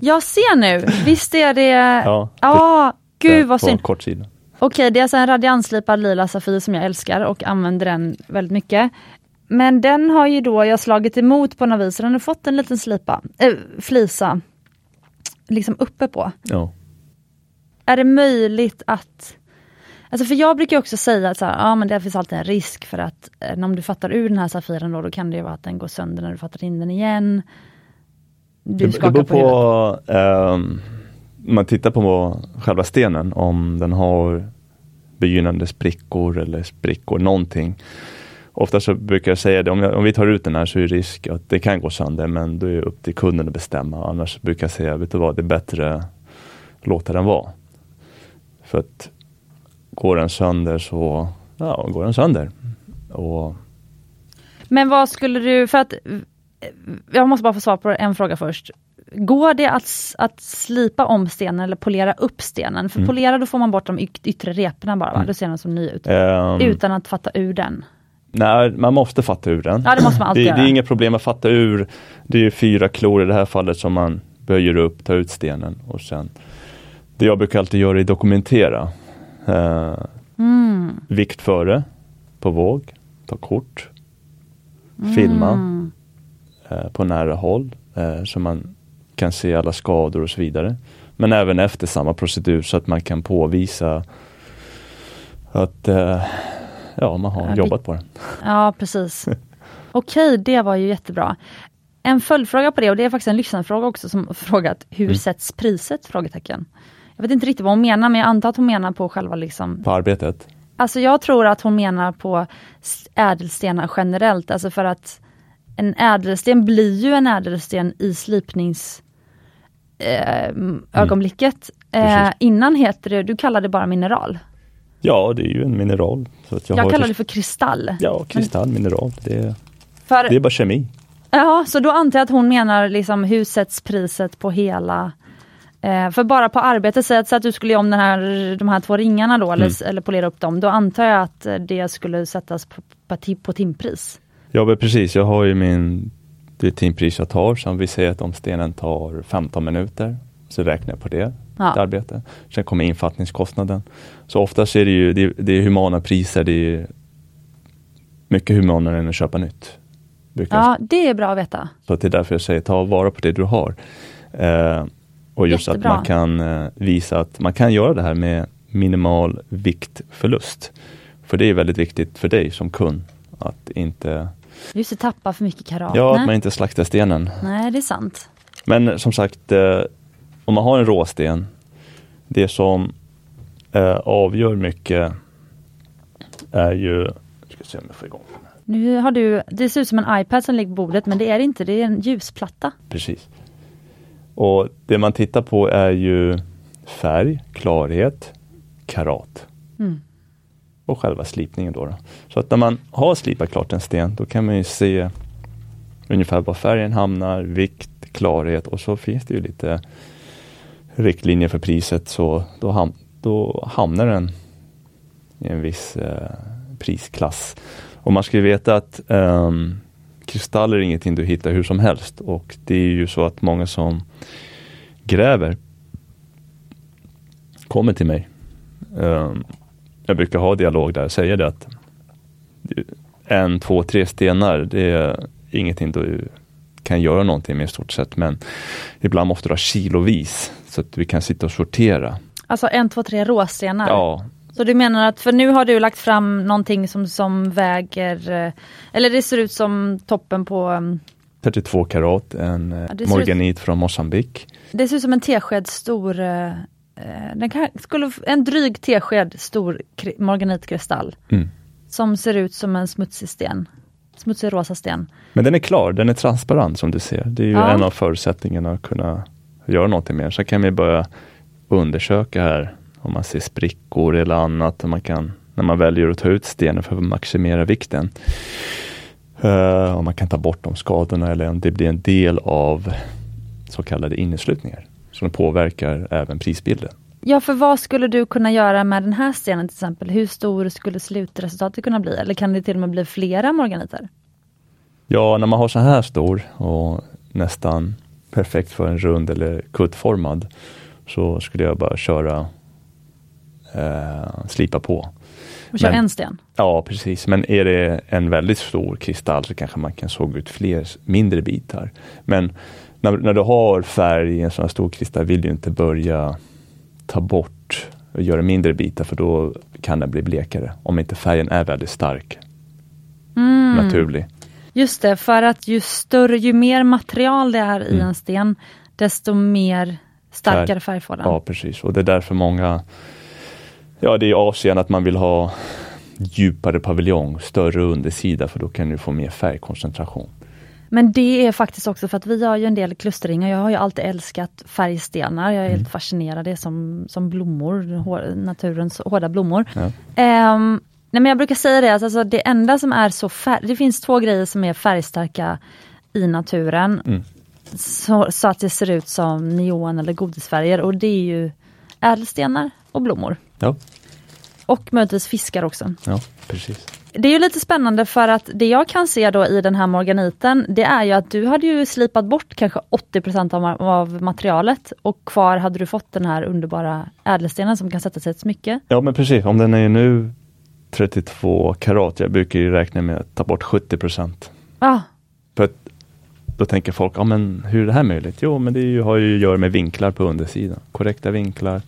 [SPEAKER 1] Jag ser nu, visst är det...
[SPEAKER 2] Ja,
[SPEAKER 1] Ja, gud vad
[SPEAKER 2] på
[SPEAKER 1] synd. Okej, det är alltså en radianslipad lila Safir som jag älskar och använder den väldigt mycket. Men den har ju då jag slagit emot på något vis, den har fått en liten slipa, äh, flisa, liksom uppe på.
[SPEAKER 2] Ja.
[SPEAKER 1] Är det möjligt att Alltså för jag brukar också säga att så här, ja, men det finns alltid en risk för att eh, om du fattar ur den här Safiren då, då kan det ju vara att den går sönder när du fattar in den igen. Du
[SPEAKER 2] Det, det beror
[SPEAKER 1] på,
[SPEAKER 2] på, om man tittar på själva stenen, om den har begynnande sprickor eller sprickor, någonting. Ofta så brukar jag säga det, om, jag, om vi tar ut den här så är det risk att det kan gå sönder, men då är det upp till kunden att bestämma. Annars brukar jag säga, vet du vad, det är bättre att låta den vara. För att går den sönder så, ja, går den sönder. Och
[SPEAKER 1] Men vad skulle du, för att jag måste bara få svar på en fråga först. Går det att, att slipa om stenen eller polera upp stenen? För
[SPEAKER 2] Mm.
[SPEAKER 1] polera då får man bort de yt- yttre reporna bara, va?
[SPEAKER 2] Mm.
[SPEAKER 1] då ser den som ny ut.
[SPEAKER 2] ehm,
[SPEAKER 1] Utan att fatta ur den.
[SPEAKER 2] Nej, man måste fatta ur den.
[SPEAKER 1] Ja, det måste man alltid
[SPEAKER 2] det,
[SPEAKER 1] göra.
[SPEAKER 2] det är inga problem att fatta ur. Det är fyra klor i det här fallet som man böjer upp, tar ut stenen och sen Det jag brukar alltid göra är dokumentera. Eh,
[SPEAKER 1] Mm.
[SPEAKER 2] vikt före, på våg, ta kort, filma
[SPEAKER 1] Mm.
[SPEAKER 2] eh, på nära håll eh, så man kan se alla skador och så vidare. Men även efter samma procedur så att man kan påvisa att eh, ja, man har
[SPEAKER 1] vi-
[SPEAKER 2] jobbat på den.
[SPEAKER 1] Ja, precis. Okej, det var ju jättebra. En följdfråga på det, och det är faktiskt en lyssnarfråga också som frågat hur
[SPEAKER 2] Mm.
[SPEAKER 1] sätts priset? Frågetecken. Jag vet inte riktigt vad hon menar, men jag antar att hon menar på själva liksom
[SPEAKER 2] På arbetet.
[SPEAKER 1] Alltså jag tror att hon menar på ädelstenar generellt, alltså för att en ädelsten blir ju en ädelsten i slipnings eh, ögonblicket. Eh,
[SPEAKER 2] Mm. Precis.
[SPEAKER 1] innan heter det, du kallar det bara mineral.
[SPEAKER 2] Ja, det är ju en mineral. Så att jag
[SPEAKER 1] Jag, kallar det för kristall.
[SPEAKER 2] Ja, kristall, mineral. Det är,
[SPEAKER 1] För,
[SPEAKER 2] det är bara kemi.
[SPEAKER 1] ja, så då antar jag att hon menar liksom hur sätts priset på hela eh, för bara på arbetet, säg att, att du skulle göra om den här, de här två ringarna då, eller,
[SPEAKER 2] Mm.
[SPEAKER 1] eller polera upp dem, då antar jag att eh, det skulle sättas på, på, på timpris.
[SPEAKER 2] Ja, precis. Jag har ju min det timpris jag tar. Så om vi säger att om stenen tar 15 minuter så räknar jag på det.
[SPEAKER 1] Ja.
[SPEAKER 2] ett arbete. Sen kommer infattningskostnaden. Så oftast är det ju det, det är humana priser. Det är mycket humanare än att köpa nytt. Brukar
[SPEAKER 1] Ja, det är bra att veta.
[SPEAKER 2] Så det är därför jag säger ta vara på det du har. Eh, och just
[SPEAKER 1] Jättebra.
[SPEAKER 2] att man kan eh, visa att man kan göra det här med minimal viktförlust. För det är väldigt viktigt för dig som kund att inte,
[SPEAKER 1] Just det, tappa för mycket karat.
[SPEAKER 2] ja, att man inte slaktar stenen.
[SPEAKER 1] Nej, det är sant.
[SPEAKER 2] Men som sagt, eh, om man har en råsten, det som eh, avgör mycket är ju, ska se om jag får igång.
[SPEAKER 1] Nu har du, det ser ut som en iPad som ligger på bordet, men det är det inte. Det är en ljusplatta.
[SPEAKER 2] Precis. Och det man tittar på är ju färg, klarhet, karat.
[SPEAKER 1] Mm.
[SPEAKER 2] Och själva slipningen då, då. Så att när man har slipat klart en sten, då kan man ju se ungefär var färgen hamnar, vikt, klarhet och så finns det ju lite riktlinjer för priset. Så då, ham då hamnar den i en viss eh, prisklass. Och man ska ju veta att eh, kristaller är ingenting du hittar hur som helst och det är ju så att många som gräver kommer till mig. Eh, jag brukar ha dialog där och säga det att en, två, tre stenar, det är ingenting du kan göra någonting med i stort sett, men ibland måste du ha kilovis så att vi kan sitta och sortera.
[SPEAKER 1] Alltså en, två, tre råstenar.
[SPEAKER 2] Ja,
[SPEAKER 1] Så du menar att, för nu har du lagt fram någonting som, som väger, eh, eller det ser ut som toppen på, mm,
[SPEAKER 2] 32 karat, en eh,
[SPEAKER 1] Ja,
[SPEAKER 2] morganit från Mosambik.
[SPEAKER 1] Det ser ut som en tesked stor, eh, eh, den kan, skulle, en dryg tesked stor kri- morganitkristall.
[SPEAKER 2] Mm.
[SPEAKER 1] Som ser ut som en smutsig sten. Smutsig rosa sten.
[SPEAKER 2] Men den är klar, den är transparent som du ser. Det är ju
[SPEAKER 1] Ja.
[SPEAKER 2] en av förutsättningarna att kunna göra någonting mer. Så kan vi börja undersöka här om man ser sprickor eller annat. Man kan, när man väljer att ta ut stenen för att maximera vikten. Uh, om man kan ta bort de skadorna eller om det blir en del av så kallade inneslutningar. Som påverkar även prisbilden.
[SPEAKER 1] Ja, för vad skulle du kunna göra med den här stenen till exempel? Hur stor skulle slutresultatet kunna bli? Eller kan det till och med bli flera morganiter?
[SPEAKER 2] Ja, när man har så här stor och nästan perfekt för en rund eller kuddformad så skulle jag bara köra eh, slipa på.
[SPEAKER 1] Och köra en sten?
[SPEAKER 2] Ja, precis. Men är det en väldigt stor kristall så kanske man kan såga ut fler mindre bitar. Men när, när du har färg i en sån här stor kristall vill du inte börja ta bort och göra mindre bitar för då kan den bli blekare. Om inte färgen är väldigt stark,
[SPEAKER 1] Mm.
[SPEAKER 2] naturlig.
[SPEAKER 1] Just det, för att ju större, ju mer material det är i
[SPEAKER 2] Mm.
[SPEAKER 1] en sten, desto mer starkare färg får den.
[SPEAKER 2] Ja, precis. Och det är därför många, ja det är i Asien att man vill ha djupare paviljong, större undersida för då kan du få mer färgkoncentration.
[SPEAKER 1] Men det är faktiskt också för att vi har ju en del klusterringar. Jag har ju alltid älskat färgstenar. Jag är
[SPEAKER 2] Mm.
[SPEAKER 1] helt fascinerad. Det är som, som blommor, hår- naturens hårda blommor.
[SPEAKER 2] Ja.
[SPEAKER 1] Ehm, nej men jag brukar säga det, att alltså det enda som är så färg... Det finns två grejer som är färgstarka i naturen.
[SPEAKER 2] Mm.
[SPEAKER 1] Så, så att det ser ut som neon eller godisfärger och det är ju ädelstenar och blommor.
[SPEAKER 2] Ja,
[SPEAKER 1] Och möjligtvis fiskar också.
[SPEAKER 2] ja, precis.
[SPEAKER 1] Det är ju lite spännande för att det jag kan se då i den här morganiten, det är ju att du hade ju slipat bort kanske 80 av, av materialet och kvar hade du fått den här underbara ädelstenen som kan sätta sig i ett smycke.
[SPEAKER 2] Ja, men precis. Om den är nu 32 karat, jag brukar ju räkna med att ta bort 70 procent. För att då tänker folk, ja men hur är det här möjligt? Jo, men det ju, har ju att göra med vinklar på undersidan. Korrekta vinklar,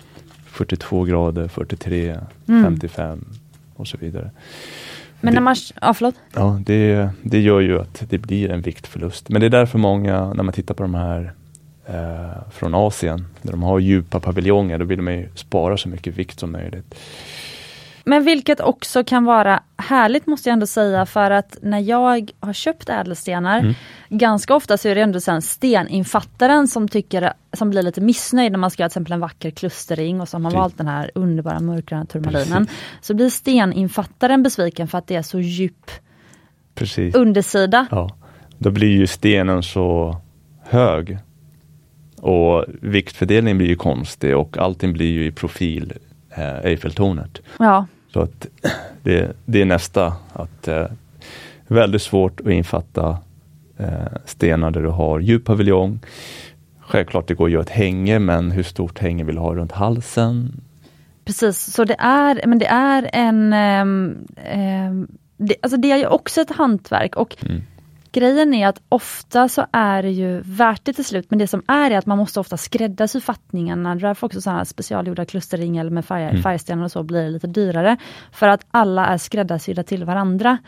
[SPEAKER 2] 42 grader, 43,
[SPEAKER 1] Mm.
[SPEAKER 2] 55 och så vidare.
[SPEAKER 1] men när man... Ja, förlåt.
[SPEAKER 2] Ja, det, det gör ju att det blir en viktförlust. Men det är därför många, när man tittar på de här eh, från Asien, där de har djupa paviljonger, då vill man ju spara så mycket vikt som möjligt.
[SPEAKER 1] Men vilket också kan vara härligt måste jag ändå säga för att när jag har köpt ädelstenar,
[SPEAKER 2] Mm.
[SPEAKER 1] ganska ofta så är det ändå sen steninfattaren som tycker, som blir lite missnöjd när man ska göra till exempel en vacker klusterring och så har man
[SPEAKER 2] Precis.
[SPEAKER 1] valt den här underbara mörkgröna turmalinen. Så blir steninfattaren besviken för att det är så djup
[SPEAKER 2] Precis.
[SPEAKER 1] undersida.
[SPEAKER 2] Ja, då blir ju stenen så hög och viktfördelningen blir ju konstig och allting blir ju i profil eh, Eiffeltornet.
[SPEAKER 1] Ja,
[SPEAKER 2] Så att det, det är nästa att eh, väldigt svårt att infatta eh, stenar där du har djup paviljong. Självklart det går att göra ett hänge men hur stort hänge vill du ha runt halsen?
[SPEAKER 1] precis. Så det är, men det är en... ehm, det, alltså det är ju också ett hantverk och
[SPEAKER 2] Mm.
[SPEAKER 1] Grejen är att ofta så är det ju värt det till slut, men det som är är att man måste ofta skräddarsy fattningarna. Därför också sådana här specialgjorda klusterringar med färg,
[SPEAKER 2] Mm.
[SPEAKER 1] färgstenar och så blir det lite dyrare. För att alla är skräddarsydda till varandra.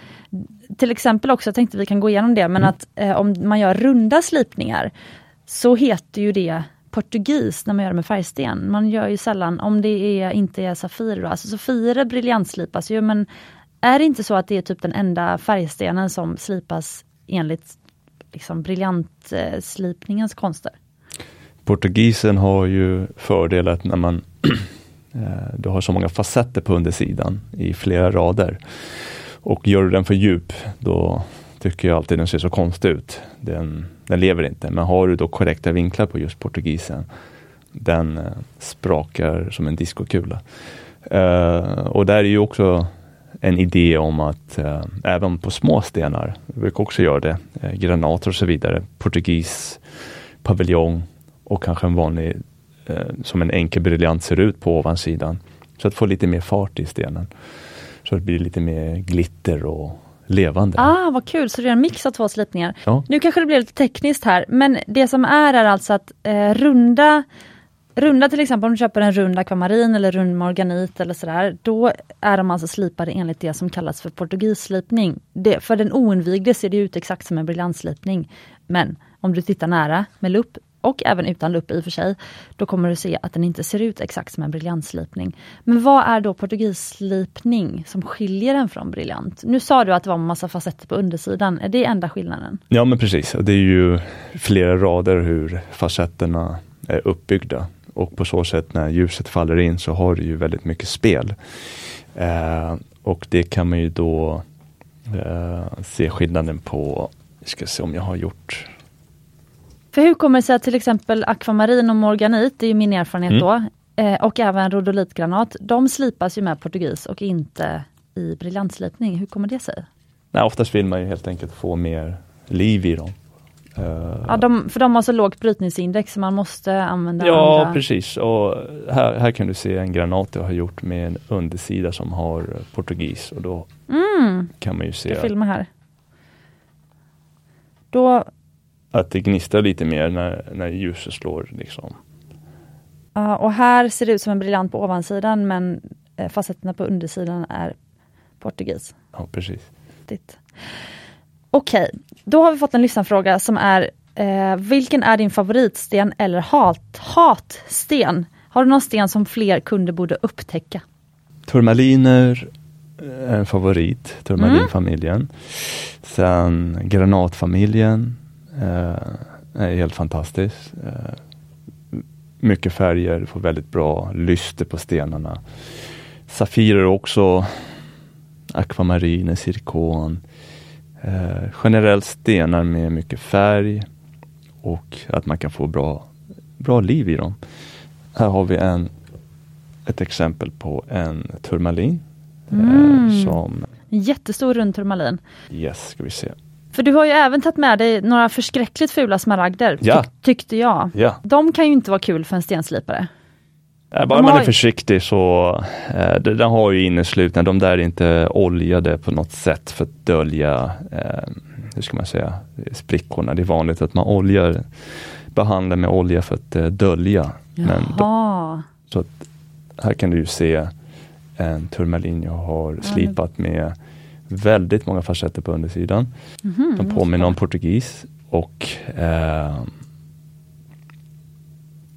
[SPEAKER 1] Till exempel också, jag tänkte vi kan gå igenom det, men
[SPEAKER 2] Mm.
[SPEAKER 1] att eh, om man gör runda slipningar så heter ju det portugis när man gör det med färgsten. Man gör ju sällan, om det är, inte är safirer, då. alltså safirer briljantslipas ju men är det inte så att det är typ den enda färgstenen som slipas enligt liksom, briljantslipningens konster?
[SPEAKER 2] Portugisen har ju fördelat när man eh, du har så många facetter på undersidan i flera rader. Och gör du den för djup, då tycker jag alltid den ser så konstig ut. Den, den lever inte. Men har du då korrekta vinklar på just portugisen, den eh, sprakar som en diskokula. Uh, och där är ju också en idé om att eh, även på små stenar, vi brukar också göra det, eh, granater och så vidare, portugis, paviljong och kanske en vanlig, eh, som en enkel briljant ser ut på ovansidan. Så att få lite mer fart i stenen. Så det blir lite mer glitter och levande.
[SPEAKER 1] Ah, vad kul, så det är en mix av två slipningar.
[SPEAKER 2] Ja.
[SPEAKER 1] Nu kanske det blev lite tekniskt här, men det som är är alltså att eh, runda Runda till exempel, om du köper en rund akvamarin eller rund morganit eller sådär, då är de alltså slipade enligt det som kallas för portugisslipning. Det, för den oinvigde ser det ut exakt som en briljantslipning. Men om du tittar nära med lupp och även utan lupp i och för sig, då kommer du se att den inte ser ut exakt som en briljantslipning. Men vad är då portugisslipning som skiljer den från briljant? Nu sa du att det var en massa facetter på undersidan, är det enda skillnaden?
[SPEAKER 2] Ja men precis, det är ju flera rader hur facetterna är uppbyggda och på så sätt när ljuset faller in så har du ju väldigt mycket spel. Eh, och det kan man ju då eh, se skillnaden på, vi ska se om jag har gjort
[SPEAKER 1] för hur kommer det sig att till exempel akvamarin och morganit, det är min erfarenhet mm. då, eh, och även rodolitgranat, de slipas ju med portugis och inte i briljantslipning. Hur kommer det sig?
[SPEAKER 2] Nej, oftast vill man ju helt enkelt få mer liv i dem.
[SPEAKER 1] Ja, de, för de har så lågt brytningsindex så man måste använda
[SPEAKER 2] Ja
[SPEAKER 1] andra.
[SPEAKER 2] precis och här, här kan du se en granat jag har gjort med en undersida som har portugis och då mm. kan man ju se.
[SPEAKER 1] Jag filmar här. Då
[SPEAKER 2] att det gnistrar lite mer när, när ljuset slår. Liksom.
[SPEAKER 1] Ja, och här ser det ut som en briljant på ovansidan men eh, facetterna på undersidan är portugis.
[SPEAKER 2] Ja, precis.
[SPEAKER 1] Okej, okay. då har vi fått en lyssnarfråga som är eh, Vilken är din favoritsten eller hat, hatsten? Har du någon sten som fler kunder borde upptäcka?
[SPEAKER 2] Turmaliner är en favorit, turmalinfamiljen. Mm. Sen granatfamiljen Eh, är helt fantastiskt. Eh, mycket färger, får väldigt bra lyster på stenarna. Safirer också, akvamariner, zirkon. Eh, generellt stenar med mycket färg och att man kan få bra, bra liv i dem. Här har vi en, ett exempel på en turmalin. Mm. Eh, som,
[SPEAKER 1] Jättestor rund turmalin.
[SPEAKER 2] Yes, ska vi se.
[SPEAKER 1] För du har ju även tagit med dig några förskräckligt fula smaragder,
[SPEAKER 2] ja.
[SPEAKER 1] tyck, tyckte jag.
[SPEAKER 2] Ja.
[SPEAKER 1] De kan ju inte vara kul för en stenslipare.
[SPEAKER 2] Äh, bara man är försiktig så, eh, den har ju inneslutna, de där är inte oljade på något sätt för att dölja, eh, hur ska man säga, sprickorna. Det är vanligt att man oljar, behandlar med olja för att eh, dölja.
[SPEAKER 1] Men då,
[SPEAKER 2] så att, här kan du ju se en turmalin jag har slipat med väldigt många facetter på undersidan. Mm, de påminner om portugis och eh,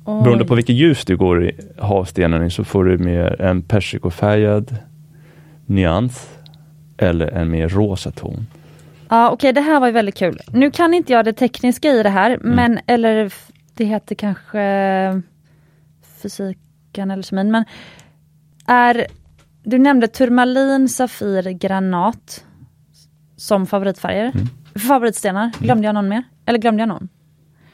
[SPEAKER 2] beroende på vilket ljus du går i havstenen i så får du med en persikofärgad nyans eller en mer rosa ton.
[SPEAKER 1] Ja okej, okay, det här var ju väldigt kul. Nu kan inte jag det tekniska i det här, mm. men eller det heter kanske fysiken eller kemin, men är du nämnde turmalin, safir, granat som favoritfärger. Mm. Favoritstenar, glömde jag någon mer? Eller glömde jag någon?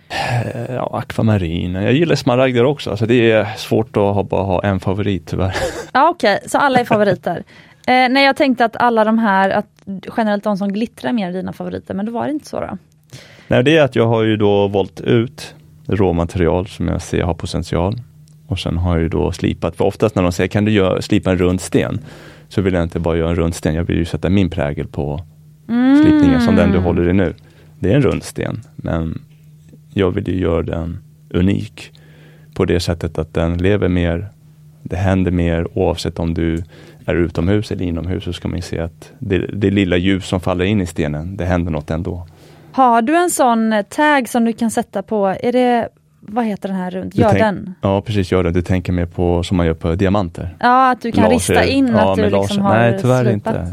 [SPEAKER 2] Eh, ja, akvamarin. Jag gillar smaragder också, alltså det är svårt att ha, bara ha en favorit tyvärr.
[SPEAKER 1] Ja okej, okay. så alla är favoriter. eh, nej jag tänkte att alla de här, att generellt de som glittrar mer är dina favoriter, men det var inte så då?
[SPEAKER 2] Nej, det är att jag har ju då valt ut råmaterial som jag ser har potential. Och sen har jag ju då slipat, för oftast när de säger kan du göra, slipa en rund sten? Så vill jag inte bara göra en rund sten, jag vill ju sätta min prägel på mm. slipningen som den du håller i nu. Det är en rund sten, men jag vill ju göra den unik på det sättet att den lever mer, det händer mer oavsett om du är utomhus eller inomhus så ska man se att det, det lilla ljus som faller in i stenen, det händer något ändå.
[SPEAKER 1] Har du en sån tag som du kan sätta på, är det vad heter den här runt? Gör den?
[SPEAKER 2] Ja precis, gör den. Du tänker mer på som man gör på diamanter?
[SPEAKER 1] Ja, att du kan laser. rista in ja, att du liksom laser. har
[SPEAKER 2] Nej, tyvärr slipat. inte.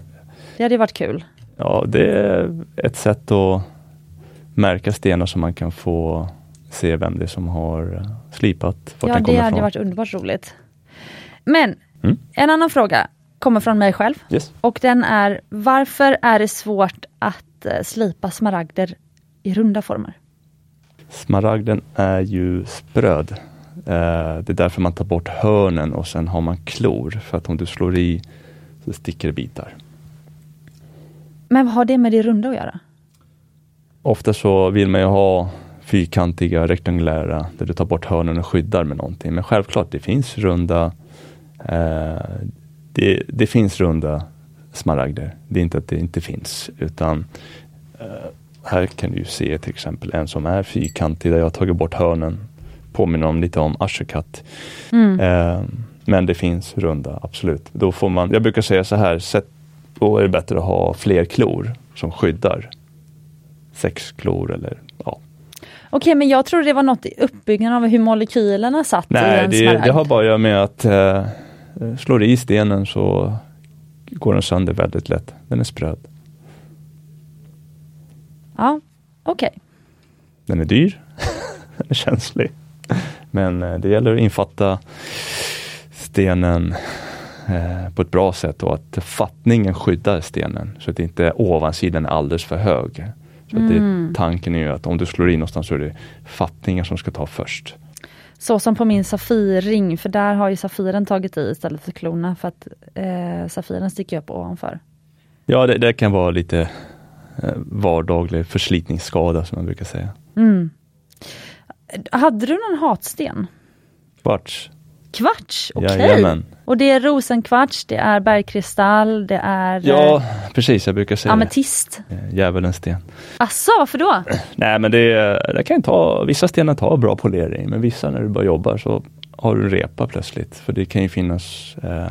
[SPEAKER 1] Det hade ju varit kul.
[SPEAKER 2] Ja, det är ett sätt att märka stenar så man kan få se vem det är som har slipat.
[SPEAKER 1] ja, det hade varit underbart roligt. Men mm. en annan fråga kommer från mig själv.
[SPEAKER 2] Yes.
[SPEAKER 1] Och den är, varför är det svårt att eh, slipa smaragder i runda former?
[SPEAKER 2] Smaragden är ju spröd. Eh, det är därför man tar bort hörnen och sen har man klor. För att om du slår i så sticker det bitar.
[SPEAKER 1] Men vad har det med det runda att göra?
[SPEAKER 2] Ofta så vill man ju ha fyrkantiga, rektangulära, där du tar bort hörnen och skyddar med någonting. Men självklart, det finns runda eh, det, det, finns runda smaragder. Det är inte att det inte finns, utan eh, här kan du se till exempel en som är fyrkantig där jag har tagit bort hörnen påminner om lite om Asherkat.
[SPEAKER 1] Mm.
[SPEAKER 2] Eh, men det finns runda, absolut. Då får man, jag brukar säga så här, sätt, då är det bättre att ha fler klor som skyddar. Sex klor eller ja.
[SPEAKER 1] Okej, men jag tror det var något i uppbyggnaden av hur molekylerna satt i
[SPEAKER 2] Nej,
[SPEAKER 1] en
[SPEAKER 2] det,
[SPEAKER 1] smaragd.
[SPEAKER 2] det har bara att göra med att eh, slår i stenen så går den sönder väldigt lätt. Den är spröd.
[SPEAKER 1] Ja, okej.
[SPEAKER 2] Den är dyr, den är känslig. Men eh, det gäller att infatta stenen eh, på ett bra sätt och att fattningen skyddar stenen så att inte ovansidan är alldeles för hög. Så
[SPEAKER 1] Mm.
[SPEAKER 2] det, tanken är ju att om du slår in någonstans så är det fattningen som ska ta först.
[SPEAKER 1] Så som på min Safirring, för där har ju Safiren tagit i istället för klorna för att eh, Safiren sticker upp ovanför.
[SPEAKER 2] Ja, det, det kan vara lite eh, vardaglig förslitningsskada som man brukar säga.
[SPEAKER 1] Mm. Hade du någon hatsten?
[SPEAKER 2] Kvarts.
[SPEAKER 1] Kvarts, okej.
[SPEAKER 2] Jajamän.
[SPEAKER 1] Och det är rosenkvarts, det är bergkristall, det är
[SPEAKER 2] Ja,
[SPEAKER 1] eh,
[SPEAKER 2] precis. Jag brukar säga
[SPEAKER 1] ametist.
[SPEAKER 2] det. Eh, Djävulens sten.
[SPEAKER 1] Asså, varför då?
[SPEAKER 2] Nej, men det, det kan ta, vissa stenar tar bra polering, men vissa när du bara jobbar så har du en repa plötsligt. För det kan ju finnas, eh,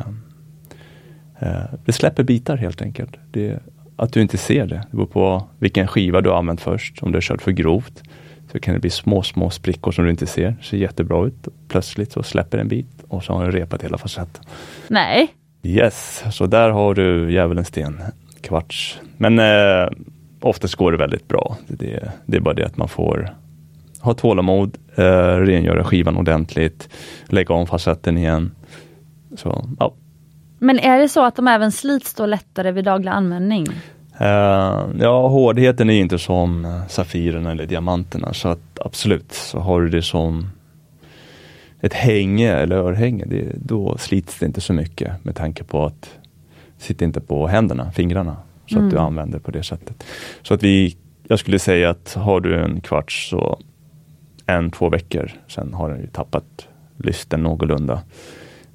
[SPEAKER 2] eh, det släpper bitar helt enkelt. Det, att du inte ser det, det beror på vilken skiva du har använt först. Om du har kört för grovt så kan det bli små, små sprickor som du inte ser. Det ser jättebra ut. Plötsligt så släpper en bit och så har du repat hela facetten.
[SPEAKER 1] Nej.
[SPEAKER 2] Yes, så där har du djävulens sten, kvarts. Men eh, oftast går det väldigt bra. Det, det är bara det att man får ha tålamod, eh, rengöra skivan ordentligt, lägga om facetten igen. Så, ja.
[SPEAKER 1] Men är det så att de även slits då lättare vid daglig användning?
[SPEAKER 2] Eh, ja, hårdheten är inte som safirerna eller diamanterna så att absolut så har du det som ett hänge eller örhänge, det, då slits det inte så mycket med tanke på att sitta inte på händerna, fingrarna, så att du använder på det sättet. Så att vi, jag skulle säga att har du en kvarts så en, två veckor, sen har den ju tappat lysten någorlunda.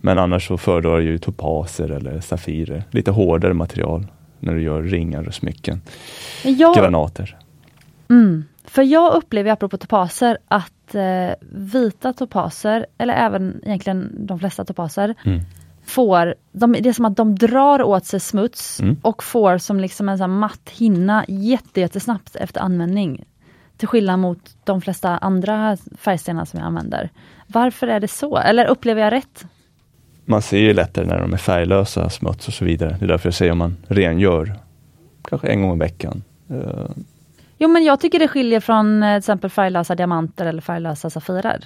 [SPEAKER 2] Men annars så föredrar jag ju topaser eller safirer, lite hårdare material när du gör ringar och smycken.
[SPEAKER 1] Jag,
[SPEAKER 2] Granater.
[SPEAKER 1] mm, för jag upplever, apropå topaser, att eh, vita topaser, eller även egentligen de flesta topaser,
[SPEAKER 2] Mm.
[SPEAKER 1] får, de, det är som att de drar åt sig smuts
[SPEAKER 2] Mm.
[SPEAKER 1] och får som liksom en sån matt hinna jätte, jättesnabbt efter användning. Till skillnad mot de flesta andra färgstenar som jag använder. Varför är det så? Eller upplever jag rätt?
[SPEAKER 2] Man ser ju lättare när de är färglösa, smuts och så vidare. Det är därför jag säger om man rengör, kanske en gång i veckan.
[SPEAKER 1] Jo men jag tycker det skiljer från eh, till exempel färglösa diamanter eller färglösa safirer.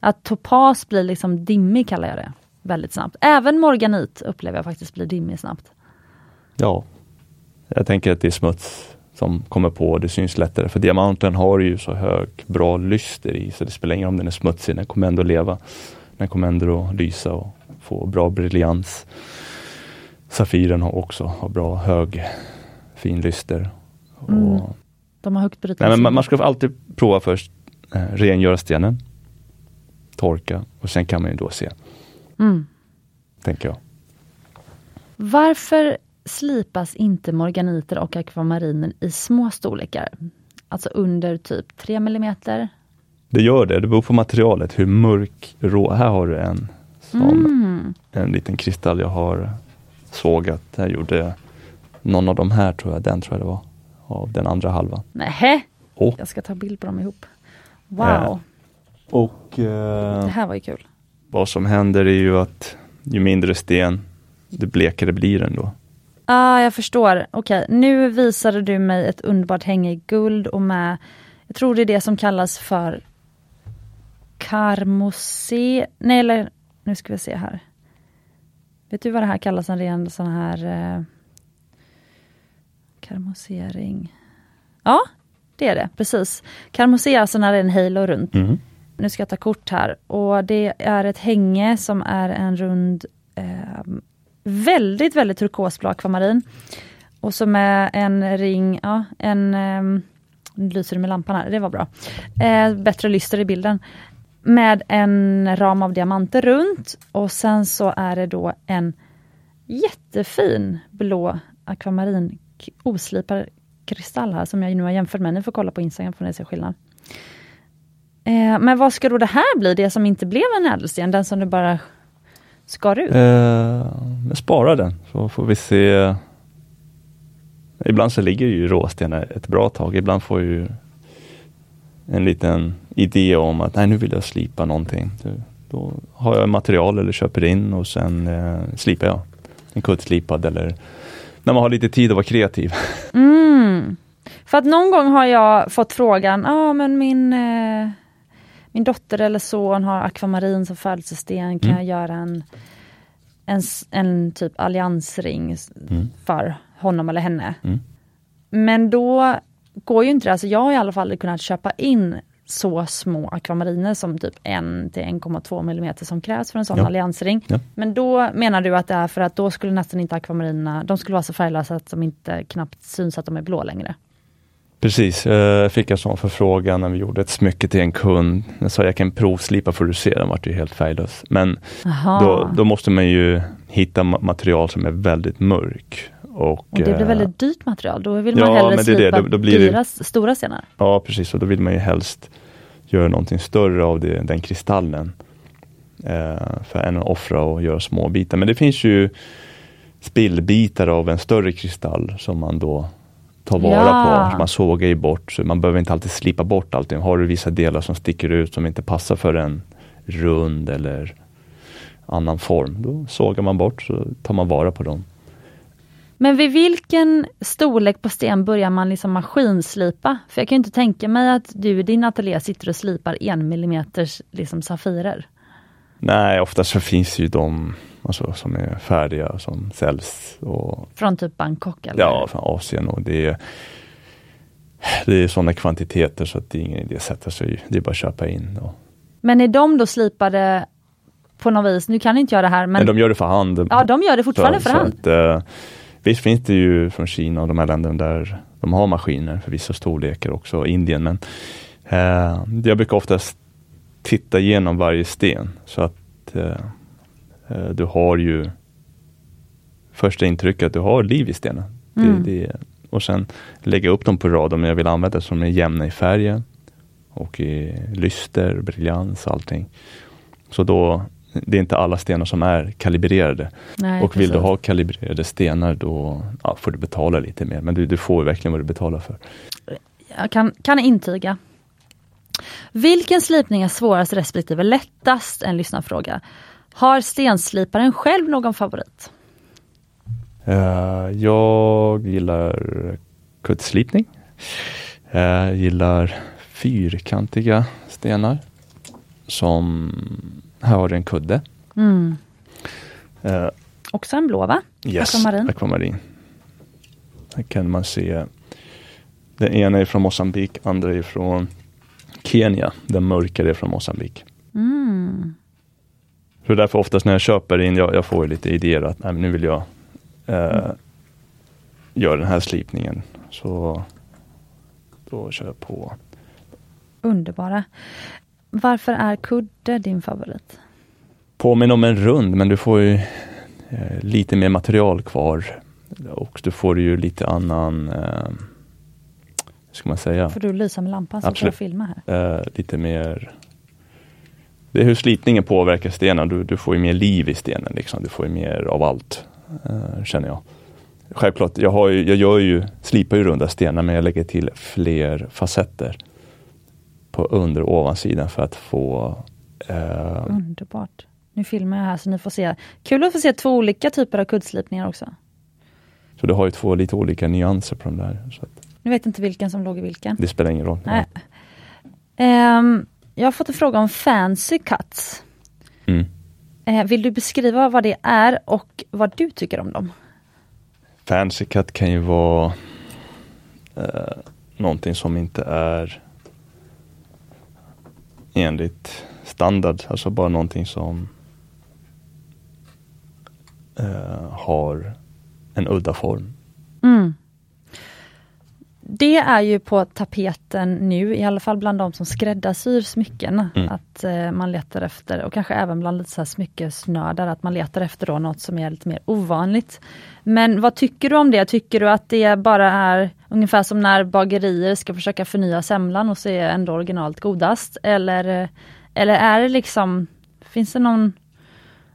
[SPEAKER 1] Att topas blir liksom dimmig kallar jag det. Väldigt snabbt. Även morganit upplever jag faktiskt blir dimmig snabbt.
[SPEAKER 2] Ja, jag tänker att det är smuts som kommer på. Det syns lättare för diamanten har ju så hög, bra lyster i så det spelar ingen roll om den är smutsig. Den kommer ändå leva. Den kommer ändå att lysa och få bra briljans. Safiren har också har bra hög, fin lyster.
[SPEAKER 1] Mm.
[SPEAKER 2] Och,
[SPEAKER 1] De har högt
[SPEAKER 2] nej, men
[SPEAKER 1] brytningsindex.
[SPEAKER 2] man, man ska alltid prova först, eh, rengöra stenen, torka och sen kan man ju då se,
[SPEAKER 1] mm.
[SPEAKER 2] tänker jag.
[SPEAKER 1] Varför slipas inte morganiter och akvamariner i små storlekar? Alltså under typ 3 mm.
[SPEAKER 2] Det gör det, det beror på materialet, hur mörk, rå. Här har du en som
[SPEAKER 1] Mm.
[SPEAKER 2] en liten kristall jag har sågat. Jag gjorde någon av de här tror jag, den tror jag det var, av den andra halvan.
[SPEAKER 1] Nähä,
[SPEAKER 2] Och,
[SPEAKER 1] jag ska ta bild på dem ihop. Wow,
[SPEAKER 2] Ja. och
[SPEAKER 1] det
[SPEAKER 2] eh,
[SPEAKER 1] här var ju kul.
[SPEAKER 2] vad som händer är ju att ju mindre sten, det blekare blir den då.
[SPEAKER 1] Ah, jag förstår. Okej, nu visade du mig ett underbart hänge i guld och med, jag tror det är det som kallas för karmose, nej eller nu ska vi se här. Vet du vad det här kallas, en ren sån här eh, karmosering? Ja, det är det, precis. Karmose är alltså när det är en halo runt.
[SPEAKER 2] Mm.
[SPEAKER 1] Nu ska jag ta kort här och det är ett hänge som är en rund eh, väldigt, väldigt turkosblå akvamarin. Och som är en ring, ja en, eh, nu lyser det med lampan här, det var bra. Eh, bättre lyster i bilden. Med en ram av diamanter runt och sen så är det då en jättefin blå akvamarin oslipad kristall här som jag nu har jämfört med. Ni får kolla på Instagram för att se skillnad. Eh, men vad ska då det här bli, det som inte blev en ädelsten, den som du bara skar ut?
[SPEAKER 2] Eh, spara den, så får vi se. Ibland så ligger ju råstenar ett bra tag, ibland får ju en liten idé om att nej, nu vill jag slipa någonting. Då har jag material eller köper in och sen eh, slipar jag. En kuddslipad eller när man har lite tid att vara kreativ.
[SPEAKER 1] Mm. För att någon gång har jag fått frågan, ja ah, men min, eh, min dotter eller son har akvamarin som födelsesten, kan mm. jag göra en, en, en typ alliansring mm. för honom eller henne? Mm. Men då går ju inte det, alltså jag har i alla fall kunnat köpa in så små akvamariner som typ 1 till 1,2 mm som krävs för en sån ja. alliansring. Ja. Men då menar du att det är för att då skulle nästan inte akvamarinerna, de skulle vara så färglösa att de inte knappt syns att de är blå längre.
[SPEAKER 2] Precis, jag fick en sån förfrågan när vi gjorde ett smycke till en kund. Jag sa jag kan provslipa för du ser, den vart ju helt färglös. Men då, då, måste man ju hitta material som är väldigt mörk. Och,
[SPEAKER 1] och det blir väldigt eh, dyrt material, då vill man ja, hellre slipa det. Då, då blir dyra, det, stora stenar.
[SPEAKER 2] Ja precis, och då vill man ju helst göra någonting större av det, den kristallen. Eh, för än att offra och göra små bitar. Men det finns ju spillbitar av en större kristall som man då tar vara ja. på. Man sågar ju bort, så man behöver inte alltid slipa bort allting. Har du vissa delar som sticker ut som inte passar för en rund eller annan form, då sågar man bort så tar man vara på dem.
[SPEAKER 1] Men vid vilken storlek på sten börjar man liksom maskinslipa? För jag kan inte tänka mig att du i din ateljé sitter och slipar en millimeters liksom safirer.
[SPEAKER 2] Nej, oftast så finns ju de alltså, som är färdiga som säljs. Och,
[SPEAKER 1] från typ Bangkok? Eller?
[SPEAKER 2] Ja, från Asien. Och det, är, det är sådana kvantiteter så att det är ingen idé att sätta sig Det är bara att köpa in. Och.
[SPEAKER 1] Men är de då slipade på något vis? Nu kan inte jag det här. Men,
[SPEAKER 2] men de gör det för hand.
[SPEAKER 1] Ja, de gör det fortfarande så, för hand. Att, uh,
[SPEAKER 2] Visst finns det ju från Kina och de här länderna där de har maskiner för vissa storlekar också, Indien. Men eh, jag brukar oftast titta igenom varje sten så att eh, eh du har ju första intrycket att du har liv i stenen. Mm. Det, det, och sen lägga upp dem på rad om jag vill använda som är jämna i färgen och i lyster, briljans allting. Så då det är inte alla stenar som är kalibrerade. Nej, och vill du ha kalibrerade stenar då ja, får du betala lite mer. Men du, du får verkligen vad du betalar för.
[SPEAKER 1] Jag kan, kan intyga. Vilken slipning är svårast respektive lättast? En lyssnarfråga. Har stensliparen själv någon favorit?
[SPEAKER 2] Uh, jag gillar kuttslipning. Jag uh, gillar fyrkantiga stenar som här har du en kudde. Mm.
[SPEAKER 1] Uh, Också en blå va?
[SPEAKER 2] Yes, akvamarin. akvamarin. Här kan man se den ena är från Mosambik, andra är från Kenya. Den mörkare är från Mosambik. Mm. Så därför oftast när jag köper in, jag, jag får lite idéer att nej, nu vill jag eh, göra den här slipningen. Så då kör jag på.
[SPEAKER 1] Underbara. Varför är kudde din favorit?
[SPEAKER 2] Påminner om en rund men du får ju eh, lite mer material kvar. Och du får ju lite annan, eh, ska man säga?
[SPEAKER 1] Får du lysa med lampan så Absolut. jag filma
[SPEAKER 2] här? Eh, lite mer det är hur slipningen påverkar stenen. Du, du får ju mer liv i stenen. Liksom. Du får ju mer av allt, eh, känner jag. Självklart, jag, har ju, jag gör ju, slipar ju runda stenar men jag lägger till fler facetter på under och ovansidan för att få...
[SPEAKER 1] Eh... Underbart. Nu filmar jag här så ni får se. Kul att få se två olika typer av kuddslipningar också.
[SPEAKER 2] Så du har ju två lite olika nyanser på de där. Så att...
[SPEAKER 1] Nu vet inte vilken som låg i vilken.
[SPEAKER 2] Det spelar ingen roll.
[SPEAKER 1] Nej. Um, jag har fått en fråga om fancy cuts. Mm. Uh, vill du beskriva vad det är och vad du tycker om dem?
[SPEAKER 2] Fancy cut kan ju vara uh, någonting som inte är enligt standard, alltså bara någonting som uh, har en udda form. Mm.
[SPEAKER 1] Det är ju på tapeten nu, i alla fall bland de som skräddarsyr smycken, mm. att uh, man letar efter, och kanske även bland lite så här smyckesnördar, att man letar efter då något som är lite mer ovanligt. Men vad tycker du om det? Tycker du att det bara är ungefär som när bagerier ska försöka förnya semlan och så är ändå originalet godast. Eller, eller är det liksom, finns det någon,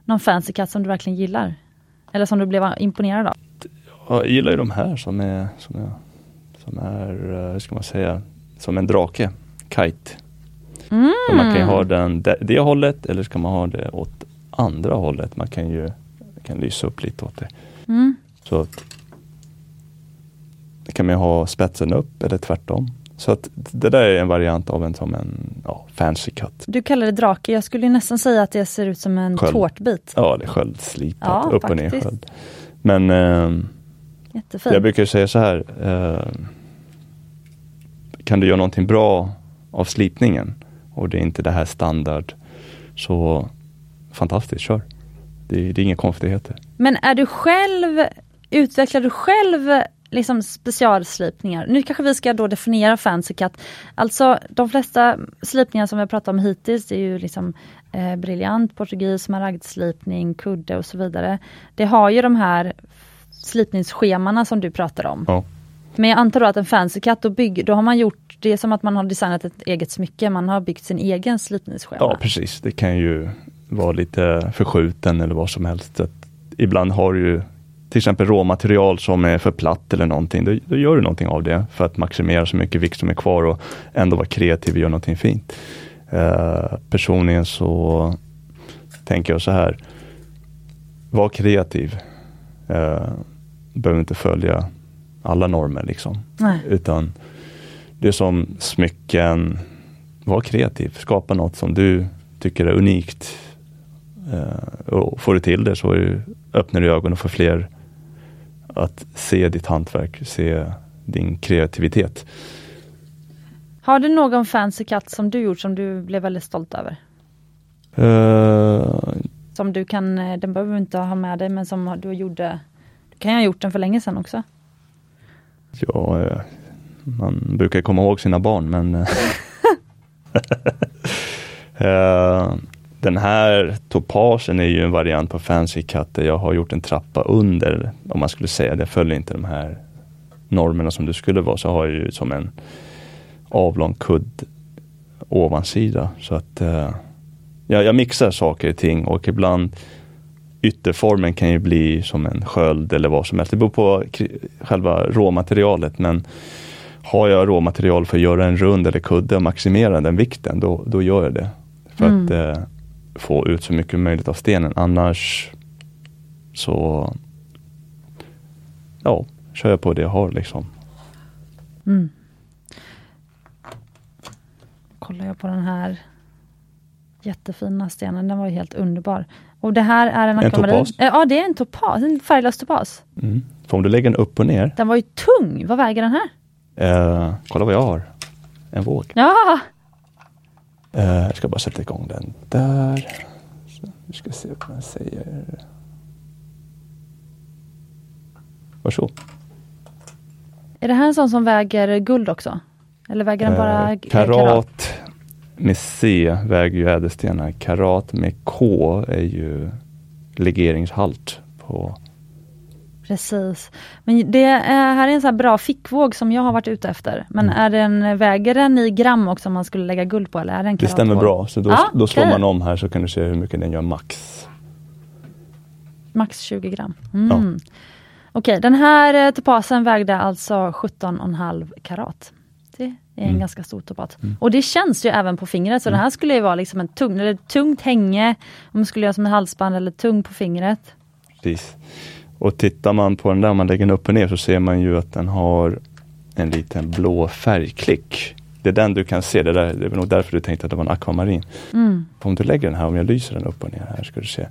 [SPEAKER 1] någon fancy katt som du verkligen gillar? Eller som du blev imponerad av?
[SPEAKER 2] Jag gillar ju de här som är, som är, som är hur ska man säga, som en drake, kite.
[SPEAKER 1] Mm.
[SPEAKER 2] Man kan ju ha den det, det hållet eller ska man ha det åt andra hållet. Man kan ju kan lysa upp lite åt det.
[SPEAKER 1] Mm.
[SPEAKER 2] Så det kan man ha spetsen upp eller tvärtom. Så att det där är en variant av en som en ja, fancy cut.
[SPEAKER 1] Du kallar det drake, jag skulle nästan säga att det ser ut som en
[SPEAKER 2] Sköld.
[SPEAKER 1] tårtbit.
[SPEAKER 2] Ja, det är sköldslipat,
[SPEAKER 1] Ja,
[SPEAKER 2] upp och ner
[SPEAKER 1] faktiskt.
[SPEAKER 2] sköld. Men eh,
[SPEAKER 1] Jättefin.
[SPEAKER 2] jag brukar säga så här. Eh, kan du göra någonting bra av slipningen och det är inte det här standard så fantastiskt, kör. Det, det är inga konstigheter.
[SPEAKER 1] Men är du själv, utvecklar du själv liksom specialslipningar? Nu kanske vi ska då definiera fancy cut. Alltså de flesta slipningar som vi pratat om hittills det är ju liksom eh, briljant, portugis, smaragdslipning, kudde och så vidare. Det har ju de här slipningsschemana som du pratar om.
[SPEAKER 2] Ja.
[SPEAKER 1] Men jag antar då att en fancy cut, då, bygg, då har man gjort, det är som att man har designat ett eget smycke, man har byggt sin egen slipningsschema.
[SPEAKER 2] Ja precis, det kan ju vara lite förskjuten eller vad som helst. Att ibland har du ju till exempel råmaterial som är för platt eller någonting. Då, då gör du någonting av det för att maximera så mycket vikt som är kvar och ändå vara kreativ och göra någonting fint. Eh, personligen så tänker jag så här. Var kreativ. Eh, behöver inte följa alla normer liksom.
[SPEAKER 1] Nej.
[SPEAKER 2] Utan det är som smycken, var kreativ, skapa något som du tycker är unikt. Eh, och får du till det så öppnar du ögonen för fler att se ditt hantverk, se din kreativitet.
[SPEAKER 1] Har du någon fancy cut som du gjort som du blev väldigt stolt över?
[SPEAKER 2] Eh,
[SPEAKER 1] Som du kan, eh, den behöver du inte ha med dig men som du gjorde, du kan ha gjort den för länge sedan också.
[SPEAKER 2] ja, eh, man brukar komma ihåg sina barn men eh, Den här topasen är ju en variant på Fancy Cut där jag har gjort en trappa under, om man skulle säga det, följer inte de här normerna som det skulle vara, så har jag ju som en avlång kudd ovansida. Så att eh, ja, jag mixar saker och ting och ibland ytterformen kan ju bli som en sköld eller vad som helst. Det beror på själva råmaterialet men har jag råmaterial för att göra en rund eller kudde och maximera den vikten, då, då gör jag det. För
[SPEAKER 1] Mm.
[SPEAKER 2] att eh, få ut så mycket möjligt av stenen. Annars så ja, kör jag på det jag har liksom.
[SPEAKER 1] Mm. Kollar jag på den här jättefina stenen, den var helt underbar. Och det här är en
[SPEAKER 2] En topas?
[SPEAKER 1] Ja, det är en topas, en färglös topas.
[SPEAKER 2] Mm. För om du lägger den upp och ner,
[SPEAKER 1] Den var ju tung, vad väger den här?
[SPEAKER 2] eh, kolla vad jag har. En våg.
[SPEAKER 1] Ja,
[SPEAKER 2] jag ska bara sätta igång den där. Så, vi ska se vad den säger. Varsågod.
[SPEAKER 1] är det här en sån som väger guld också? Eller väger den bara
[SPEAKER 2] Eh,
[SPEAKER 1] k-
[SPEAKER 2] karat med C väger ju ädelstenar. Karat med K är ju legeringshalt på
[SPEAKER 1] Precis. Men det är, här är en sån bra fickvåg som jag har varit ute efter. Men
[SPEAKER 2] Mm.
[SPEAKER 1] är den, väger den i gram också om man skulle lägga guld på eller är det en
[SPEAKER 2] Det stämmer bra, så då,
[SPEAKER 1] Ja,
[SPEAKER 2] då slår
[SPEAKER 1] okej.
[SPEAKER 2] man om här så kan du se hur mycket den gör max.
[SPEAKER 1] Max 20 gram. Mm. Okej, den här eh, topasen vägde alltså 17,5 karat. Det är en
[SPEAKER 2] Mm.
[SPEAKER 1] ganska stor topat. Och det känns ju även på fingret, så den här skulle ju vara liksom en tung, eller ett tungt hänge, om man skulle göra som en halsband eller tung på fingret.
[SPEAKER 2] Precis. Och tittar man på den där, man lägger den upp och ner så ser man ju att den har en liten blå färgklick. Det är den du kan se, det, där, det är nog därför du tänkte att det var en akvamarin.
[SPEAKER 1] Mm.
[SPEAKER 2] Om du lägger den här, om jag lyser den upp och ner här ska du se.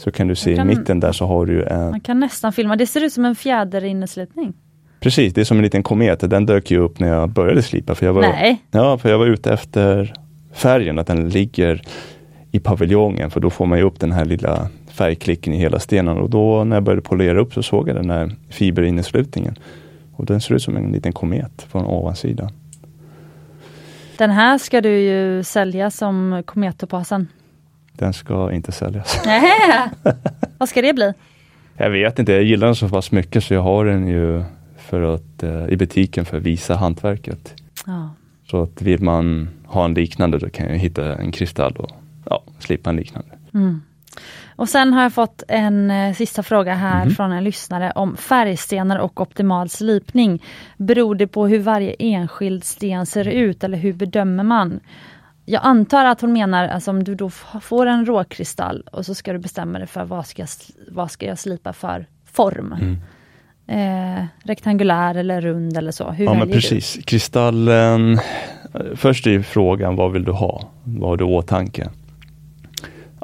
[SPEAKER 2] Så kan du se
[SPEAKER 1] kan-
[SPEAKER 2] i mitten där så har du en,
[SPEAKER 1] Man kan nästan filma, det ser ut som en fjäderinneslipning.
[SPEAKER 2] precis det är som en liten komet. Den dök ju upp när jag började slipa. För jag var,
[SPEAKER 1] Nej,
[SPEAKER 2] Ja, för jag var ute efter färgen, att den ligger i paviljongen för då får man ju upp den här lilla färgklicken i hela stenen och då när jag började polera upp så såg jag den här fiberinneslutningen. Och den ser ut som en liten komet från ovansidan.
[SPEAKER 1] den här ska du ju sälja som komettopasen.
[SPEAKER 2] Den ska inte säljas.
[SPEAKER 1] Nej. Vad ska det bli?
[SPEAKER 2] Jag vet inte, jag gillar den så pass mycket så jag har den ju för att, eh, i butiken för att visa hantverket.
[SPEAKER 1] Ja.
[SPEAKER 2] Så att vill man ha en liknande då kan jag hitta en kristall och ja, slipa en liknande.
[SPEAKER 1] Mm. Och sen har jag fått en eh, sista fråga här
[SPEAKER 2] Mhm.
[SPEAKER 1] från en lyssnare om färgstenar och optimal slipning. Beror det på hur varje enskild sten ser ut eller hur bedömer man? Jag antar att hon menar alltså om du då får en råkristall och så ska du bestämma dig för vad ska jag, vad ska jag slipa för form.
[SPEAKER 2] Mm.
[SPEAKER 1] Eh, rektangulär eller rund eller så. Hur
[SPEAKER 2] Ja men
[SPEAKER 1] väljer du?
[SPEAKER 2] precis. Kristallen, eh, först är frågan vad vill du ha? Vad har du i åtanke?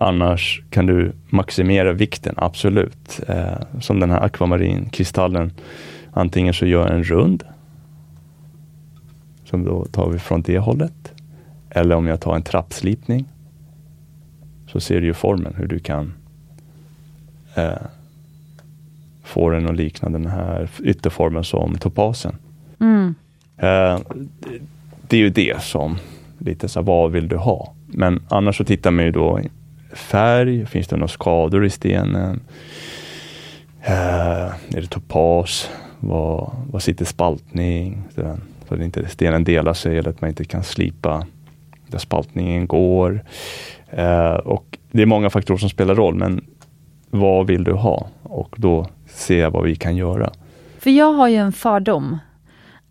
[SPEAKER 2] Annars kan du maximera vikten, absolut. Eh, som den här akvamarinkristallen. Antingen så gör en rund. Som då tar vi från det hållet. Eller om jag tar en trappslipning. Så ser du ju formen hur du kan eh, få den att likna den här ytterformen som topasen.
[SPEAKER 1] Mm.
[SPEAKER 2] Eh, det- det är ju det som lite så här, vad vill du ha? Men annars så tittar man ju då färg, finns det några skador i stenen? Eh, är det topas? Vad, vad sitter spaltning? Så, så att inte stenen delar sig eller att man inte kan slipa där spaltningen går. Eh, och det är många faktorer som spelar roll, men vad vill du ha? Och då ser jag vad vi kan göra.
[SPEAKER 1] För jag har ju en fördom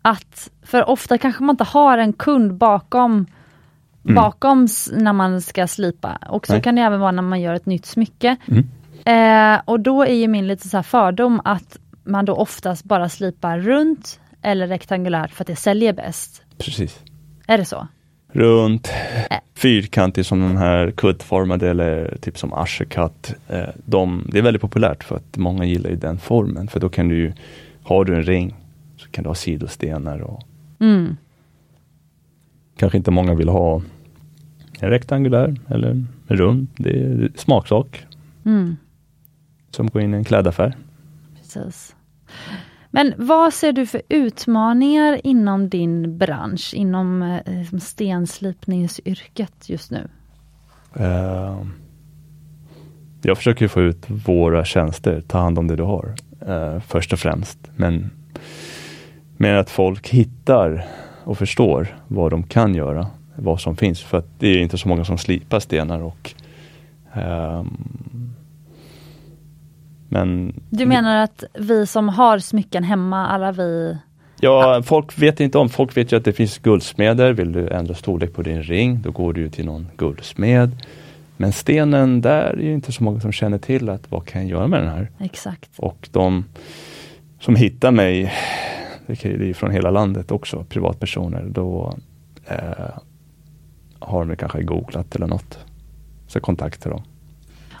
[SPEAKER 1] att, för ofta kanske man inte har en kund bakom
[SPEAKER 2] Mm.
[SPEAKER 1] bakom när man ska slipa. Och så
[SPEAKER 2] Nej.
[SPEAKER 1] kan det även vara när man gör ett nytt smycke.
[SPEAKER 2] Mm.
[SPEAKER 1] Eh, och då är ju min lite så fördom att man då oftast bara slipar runt eller rektangulärt för att det säljer bäst.
[SPEAKER 2] Precis.
[SPEAKER 1] Är det så?
[SPEAKER 2] runt,
[SPEAKER 1] Äh.
[SPEAKER 2] fyrkantig som den här kuddformade eller typ som ashercut. Eh, de, det är väldigt populärt för att många gillar ju den formen för då kan du ju, har du en ring så kan du ha sidostenar och
[SPEAKER 1] Mm.
[SPEAKER 2] Kanske inte många vill ha en rektangulär eller en rund. Det är smaksak
[SPEAKER 1] Mm.
[SPEAKER 2] som går in i en klädaffär.
[SPEAKER 1] Precis. Men vad ser du för utmaningar inom din bransch, inom eh, som stenslipningsyrket just nu?
[SPEAKER 2] Eh, jag försöker få ut våra tjänster, ta hand om det du har eh, först och främst. Men, men att folk hittar och förstår vad de kan göra, vad som finns. För att det är inte så många som slipar stenar och ehm, men
[SPEAKER 1] Du menar att vi som har smycken hemma, alla vi...
[SPEAKER 2] Ja, folk vet inte om. Folk vet ju att det finns guldsmeder. Vill du ändra storlek på din ring, då går du till någon guldsmed. Men stenen där är ju inte så många som känner till att vad kan jag göra med den här?
[SPEAKER 1] Exakt.
[SPEAKER 2] Och de som hittar mig, det är från hela landet också, privatpersoner, då eh, har de kanske googlat eller något. Så kontakta dem.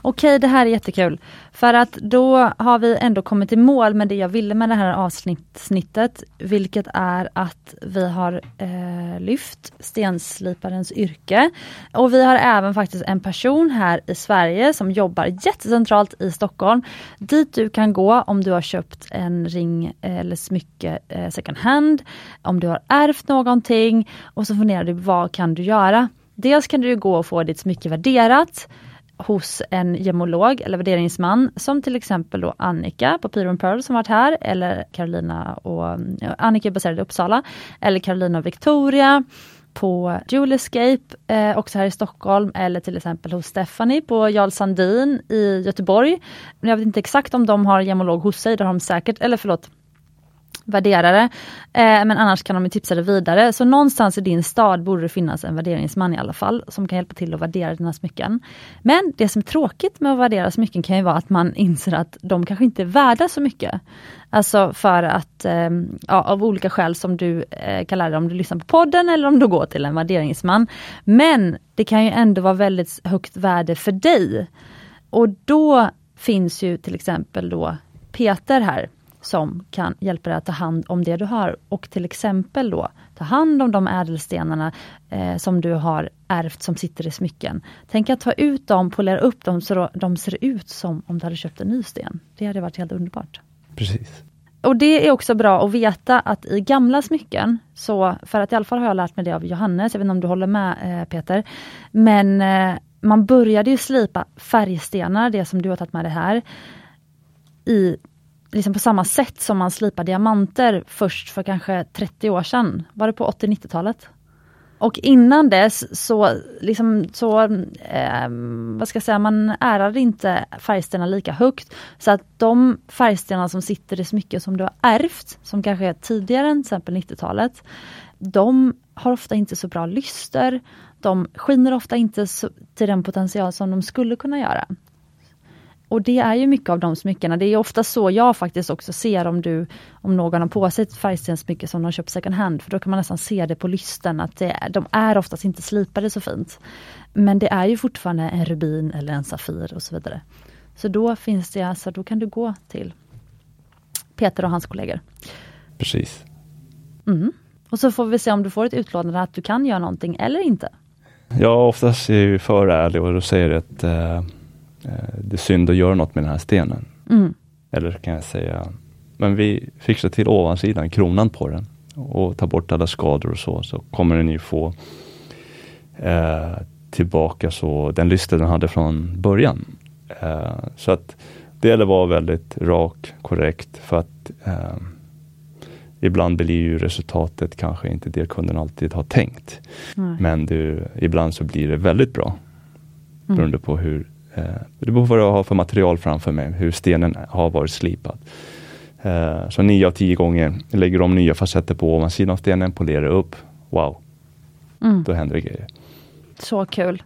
[SPEAKER 1] Okej, det här är jättekul. För att då har vi ändå kommit i mål med det jag ville med det här avsnittet, vilket är att vi har eh, lyft stensliparens yrke. Och vi har även faktiskt en person här i Sverige som jobbar jättecentralt i Stockholm, dit du kan gå om du har köpt en ring eller smycke eh, second hand, om du har ärvt någonting och så funderar du, vad kan du göra? Dels kan du gå och få ditt smycke värderat, hos en gemolog eller värderingsman som till exempel då Annika på Pyro Pearl som varit här eller Carolina och Annika är baserad i Uppsala eller Carolina och Victoria på Julescape eh, också här i Stockholm eller till exempel hos Stephanie på Jarl Sandin i Göteborg. Men Jag vet inte exakt om de har gemolog hos sig, det har de säkert, eller förlåt värderare. Eh, men annars kan de tipsa dig vidare. Så någonstans i din stad borde det finnas en värderingsman i alla fall som kan hjälpa till att värdera dina smycken. Men det som är tråkigt med att värdera smycken kan ju vara att man inser att de kanske inte är värda så mycket. Alltså för att eh, ja, av olika skäl som du eh, kan lära dig om du lyssnar på podden eller om du går till en värderingsman. Men det kan ju ändå vara väldigt högt värde för dig. Och då finns ju till exempel då Peter här som kan hjälpa dig att ta hand om det du har och till exempel då ta hand om de ädelstenarna eh, som du har ärvt som sitter i smycken. Tänk att ta ut dem, polera upp dem så de ser ut som om du hade köpt en ny sten. Det hade varit helt underbart.
[SPEAKER 2] Precis.
[SPEAKER 1] Och det är också bra att veta att i gamla smycken, så för att i alla fall har jag lärt mig det av Johannes, jag vet inte om du håller med eh, Peter, men eh, man började ju slipa färgstenar, det som du har tagit med dig här, i liksom på samma sätt som man slipar diamanter först för kanske 30 år sedan. Var det på 80-90-talet? Och innan dess så, liksom, så eh, vad ska jag säga, man ärade inte färgstenar lika högt. Så att de färgstenar som sitter i smycken som du har ärvt, som kanske är tidigare än till exempel 90-talet, de har ofta inte så bra lyster. De skiner ofta inte så, till den potential som de skulle kunna göra. Och det är ju mycket av de smyckena. Det är ofta så jag faktiskt också ser om du om någon har på sig ett färgstenssmycke som de köpt second hand, för då kan man nästan se det på lysten att det, de är oftast inte slipade så fint. Men det är ju fortfarande en rubin eller en safir och så vidare. Så då finns det alltså, då kan du gå till Peter och hans kollegor.
[SPEAKER 2] Precis.
[SPEAKER 1] Mm. Och så får vi se om du får ett utlåtande att du kan göra någonting eller inte.
[SPEAKER 2] Ja, oftast är jag för ärlig och då säger att eh, det är synd att göra något med den här stenen.
[SPEAKER 1] Mm.
[SPEAKER 2] Eller kan jag säga, men vi fixar till ovansidan, kronan på den och tar bort alla skador och så, så kommer den ju få eh, tillbaka så den lyster den hade från början. Eh, så att det gäller att vara väldigt rak, korrekt för att eh, ibland blir ju resultatet kanske inte det kunden alltid har tänkt.
[SPEAKER 1] Nej.
[SPEAKER 2] Men du, ibland så blir det väldigt bra.
[SPEAKER 1] Mm.
[SPEAKER 2] Beroende på hur, eh, det beror på vad jag har för material framför mig, hur stenen har varit slipad. Eh, så nio av tio gånger lägger de nya facetter på ovansidan av stenen, polerar upp. Wow,
[SPEAKER 1] Mm.
[SPEAKER 2] då händer det grejer.
[SPEAKER 1] Så kul!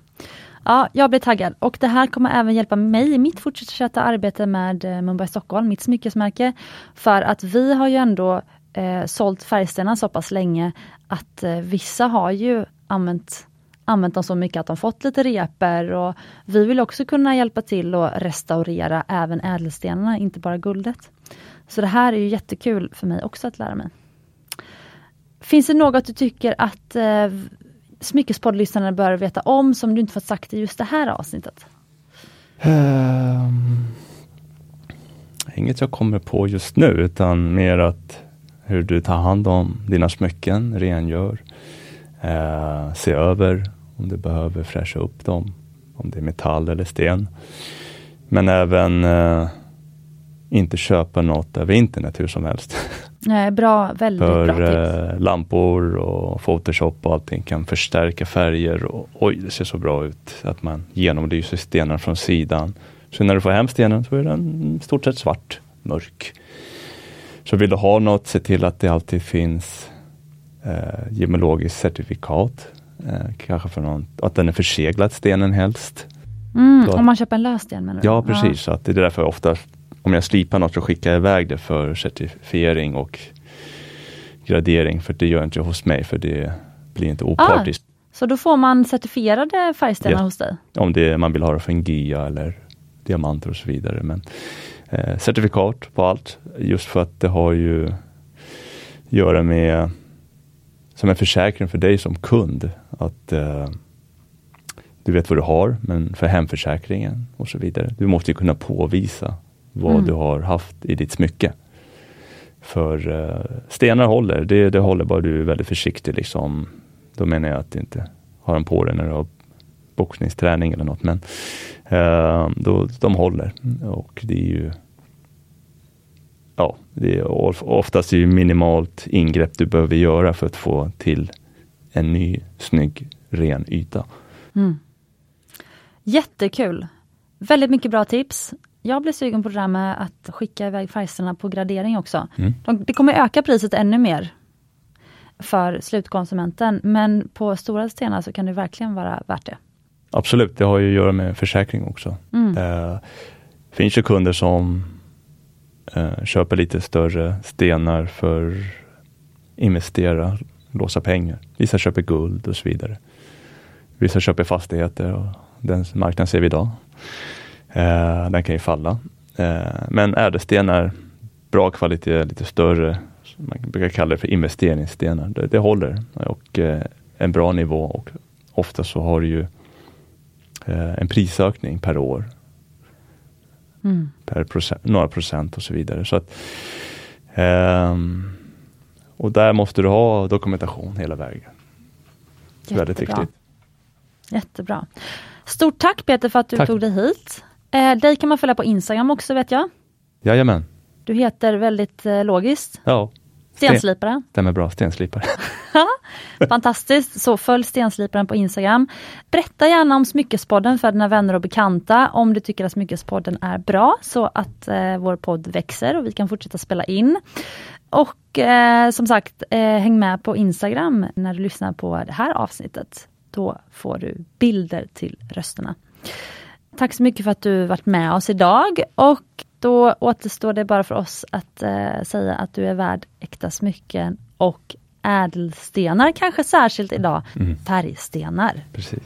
[SPEAKER 1] Ja, jag blir taggad och det här kommer även hjälpa mig i mitt fortsatta arbete med eh, Mumbai Stockholm, mitt smyckesmärke. För att vi har ju ändå eh, sålt färgstenar så pass länge att eh, vissa har ju använt, använt dem så mycket att de fått lite reper och vi vill också kunna hjälpa till att restaurera även ädelstenarna, inte bara guldet. Så det här är ju jättekul för mig också att lära mig. Finns det något du tycker att eh, smyckespoddlyssnarna bör veta om som du inte fått sagt i just det här avsnittet?
[SPEAKER 2] Um, inget jag kommer på just nu utan mer att hur du tar hand om dina smycken, rengör, eh, se över om du behöver fräscha upp dem, om det är metall eller sten. Men även eh, inte köpa något över internet hur som helst.
[SPEAKER 1] Nej, bra, väldigt bra
[SPEAKER 2] För
[SPEAKER 1] tips.
[SPEAKER 2] eh, lampor och Photoshop och allting kan förstärka färger och oj, det ser så bra ut att man genomlyser stenen från sidan. Så när du får hem stenen så är den stort sett svart, mörk. Så vill du ha något, se till att det alltid finns eh, gemologiskt certifikat. Eh, kanske för någon, att den är förseglad, stenen helst.
[SPEAKER 1] Mm, om man köper en lössten menar du?
[SPEAKER 2] Ja, precis. Så att det är därför jag ofta, om jag slipar något så skickar jag iväg det för certifiering och gradering. För det gör jag inte hos mig, för det blir inte opartiskt.
[SPEAKER 1] Så då får man certifierade färgstenar
[SPEAKER 2] Ja.
[SPEAKER 1] hos dig?
[SPEAKER 2] Om det, man vill ha det för en GIA eller diamanter och så vidare. Men eh, certifikat på allt, just för att det har ju göra med som en försäkring för dig som kund. Att eh, du vet vad du har, men för hemförsäkringen och så vidare. Du måste ju kunna påvisa vad
[SPEAKER 1] Mm.
[SPEAKER 2] du har haft i ditt smycke. För eh, stenar håller, det, det håller bara du är väldigt försiktig. Liksom. Då menar jag att du inte har den på dig när du har boxningsträning eller något. Men eh, då, de håller och det är ju Ja, det är of- oftast är det minimalt ingrepp du behöver göra för att få till en ny snygg ren yta.
[SPEAKER 1] Mm. Jättekul! Väldigt mycket bra tips. Jag blir sugen på det där med att skicka iväg färgstenar på gradering också.
[SPEAKER 2] Mm.
[SPEAKER 1] De, det kommer öka priset ännu mer för slutkonsumenten, men på stora stenar så kan det verkligen vara värt det.
[SPEAKER 2] Absolut, det har ju att göra med försäkring också.
[SPEAKER 1] Mm.
[SPEAKER 2] Det finns ju kunder som eh, köper lite större stenar för investera, låsa pengar. Vissa köper guld och så vidare. Vissa köper fastigheter och den marknaden ser vi idag. Eh, den kan ju falla. Eh, men ädelstenar, bra kvalitet, lite större, man brukar kalla det för investeringsstenar. Det, det håller och eh, en bra nivå och ofta så har du ju eh, en prisökning per år
[SPEAKER 1] Mm.
[SPEAKER 2] per procent, några procent och så vidare. Så att, ehm, och där måste du ha dokumentation hela vägen. Väldigt
[SPEAKER 1] Jättebra.
[SPEAKER 2] viktigt.
[SPEAKER 1] Jättebra. Stort tack Peter för att du
[SPEAKER 2] Tack.
[SPEAKER 1] tog dig hit. Eh, dig kan man följa på Instagram också vet jag.
[SPEAKER 2] Jajamän,
[SPEAKER 1] Du heter väldigt eh, logiskt
[SPEAKER 2] Ja,
[SPEAKER 1] Stensliparen.
[SPEAKER 2] stämmer bra. Stenslipare.
[SPEAKER 1] Fantastiskt! Så följ Stensliparen på Instagram. Berätta gärna om Smyckespodden för dina vänner och bekanta om du tycker att Smyckespodden är bra så att eh, vår podd växer och vi kan fortsätta spela in. Och eh, som sagt, eh, häng med på Instagram när du lyssnar på det här avsnittet. Då får du bilder till rösterna. Tack så mycket för att du varit med oss idag och då återstår det bara för oss att eh, säga att du är värd äkta smycken och ädelstenar, kanske särskilt idag,
[SPEAKER 2] Mm.
[SPEAKER 1] färgstenar.
[SPEAKER 2] Precis.